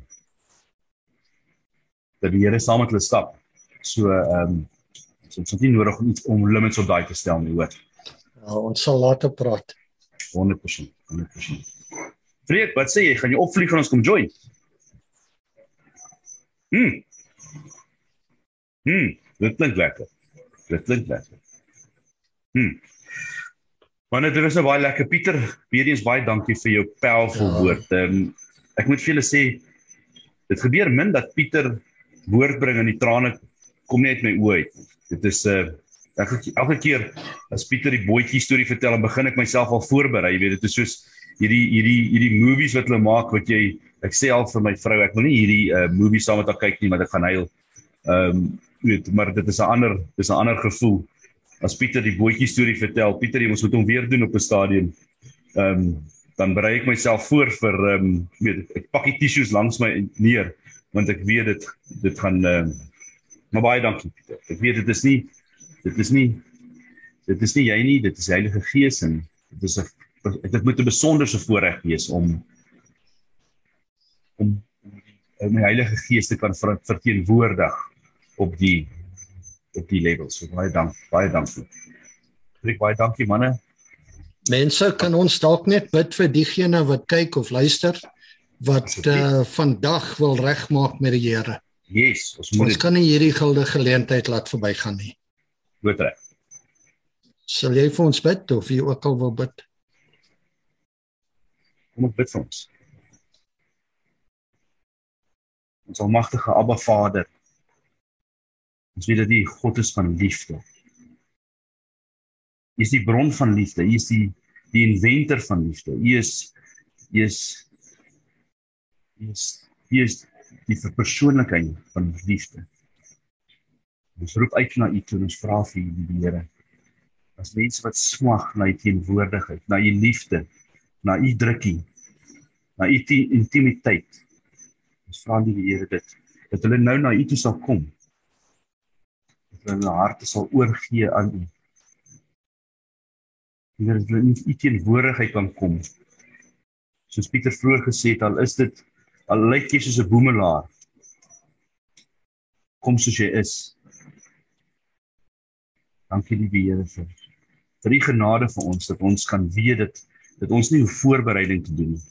dat die Here saam met hulle stap. So ehm um, so dit is nie nodig om iets om limits op daai te stel nie, hoor. Ja, ons sal later praat. 100%. 100%. Freek, wat sê jy? Gaan jy opvlieg en ons kom join? Hm. Hm, dit klink lekker. Dit klink lekker. Hm. Maar dit is 'n baie lekker Pieter. Weer eens baie dankie vir jou powerful ja. woord. Ehm um, ek moet vir julle sê dit gebeur min dat Pieter woord bring en die trane kom net my oë uit. Dit is 'n uh, elke elke keer as Pieter die bootjie storie vertel, dan begin ek myself al voorberei. Jy weet, dit is soos hierdie hierdie hierdie movies wat hulle maak wat jy ek sê al vir my vrou, ek wil nie hierdie uh, movie saam met haar kyk nie, maar ek gaan huil. Ehm um, weet, maar dit is 'n ander dis 'n ander gevoel as Pieter die bootjie storie vertel. Pieter, jy moet hom weer doen op 'n stadion. Ehm um, dan berei ek myself voor vir ehm um, weet ek pak die tissues langs my neer want ek weet dit dit gaan ehm um, maar baie dankie Pieter. Ek weet dit is nie dit is nie dit is nie jy nie, dit is Heilige Gees en dit is 'n dit moet 'n besonderse voorreg wees om om om die Heilige Gees te kan verteenwoordig op die op die level. So baie dank, baie dankie. Ek baie dankie manne. Mense kan ons dalk net bid vir diegene wat kyk of luister wat uh, vandag wil regmaak met die Here. Yes, ons moet Ons kan nie hierdie gilde geleentheid laat verbygaan nie. Goed reg. Sal jy vir ons bid of jy ook al wil bid? Kom ek bid vir ons. Ons almagtige Abba Vader. Ons weet dat U God is van liefde. U is die bron van liefde. U is die die inventor van liefde. U is U is U is U is die verpersoonliking van liefde. Ons roep uit na U toe en ons vra vir U die Here. As mense wat smag na U teenwoordigheid, na U liefde, na U drukking, na U intimiteit. Ons vra die Here dit dat hulle nou na U toe sal kom. Dat hulle harte sal oorgee aan U. Is hulle nie U teenwoordigheid kan kom. Soos Pieter vroeër gesê het, al is dit al lyk jy soos 'n boemelaar. Kom soos jy is. Dankie liewe Here vir vir die genade vir ons dat ons kan weet dit dat ons nie 'n voorbereiding te doen nie.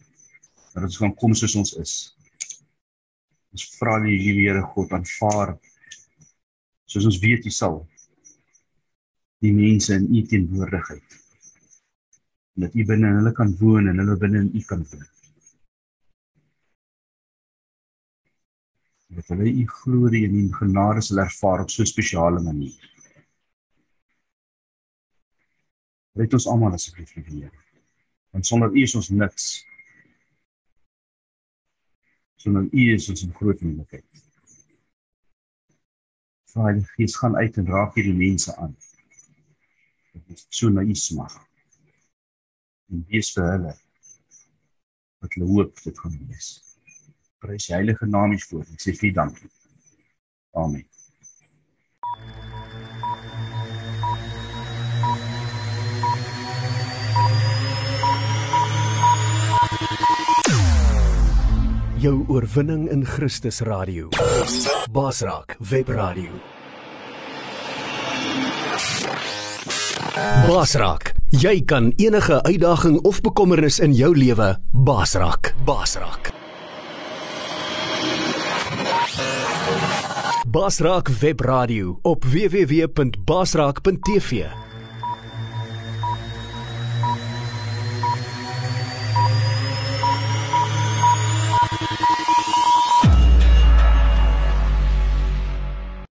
Dat ons kan kom soos ons is. Ons vra die Here God aanvaar soos ons weet jy sal die mense in u teenwoordigheid dat u binne hulle kan woon en hulle binne in u kan woon. Dat hulle u glorie en u genade sal ervaar op so 'n spesiale manier. Red ons almal asseblief, Here. Want sonder u is ons niks sonder U is ons 'n groot moontlikheid. Vader, Gees gaan uit en raak hierdie mense aan. Dit is so na U smag. En wees vir hulle wat hulle hoop dit gaan wees. Prys die heilige naam hiervoor. Ek sê vir dankie. Amen. jou oorwinning in Christus radio. Basraak webradio. Basraak, jy kan enige uitdaging of bekommernis in jou lewe basraak. Basraak. Basraak webradio op www.basraak.tv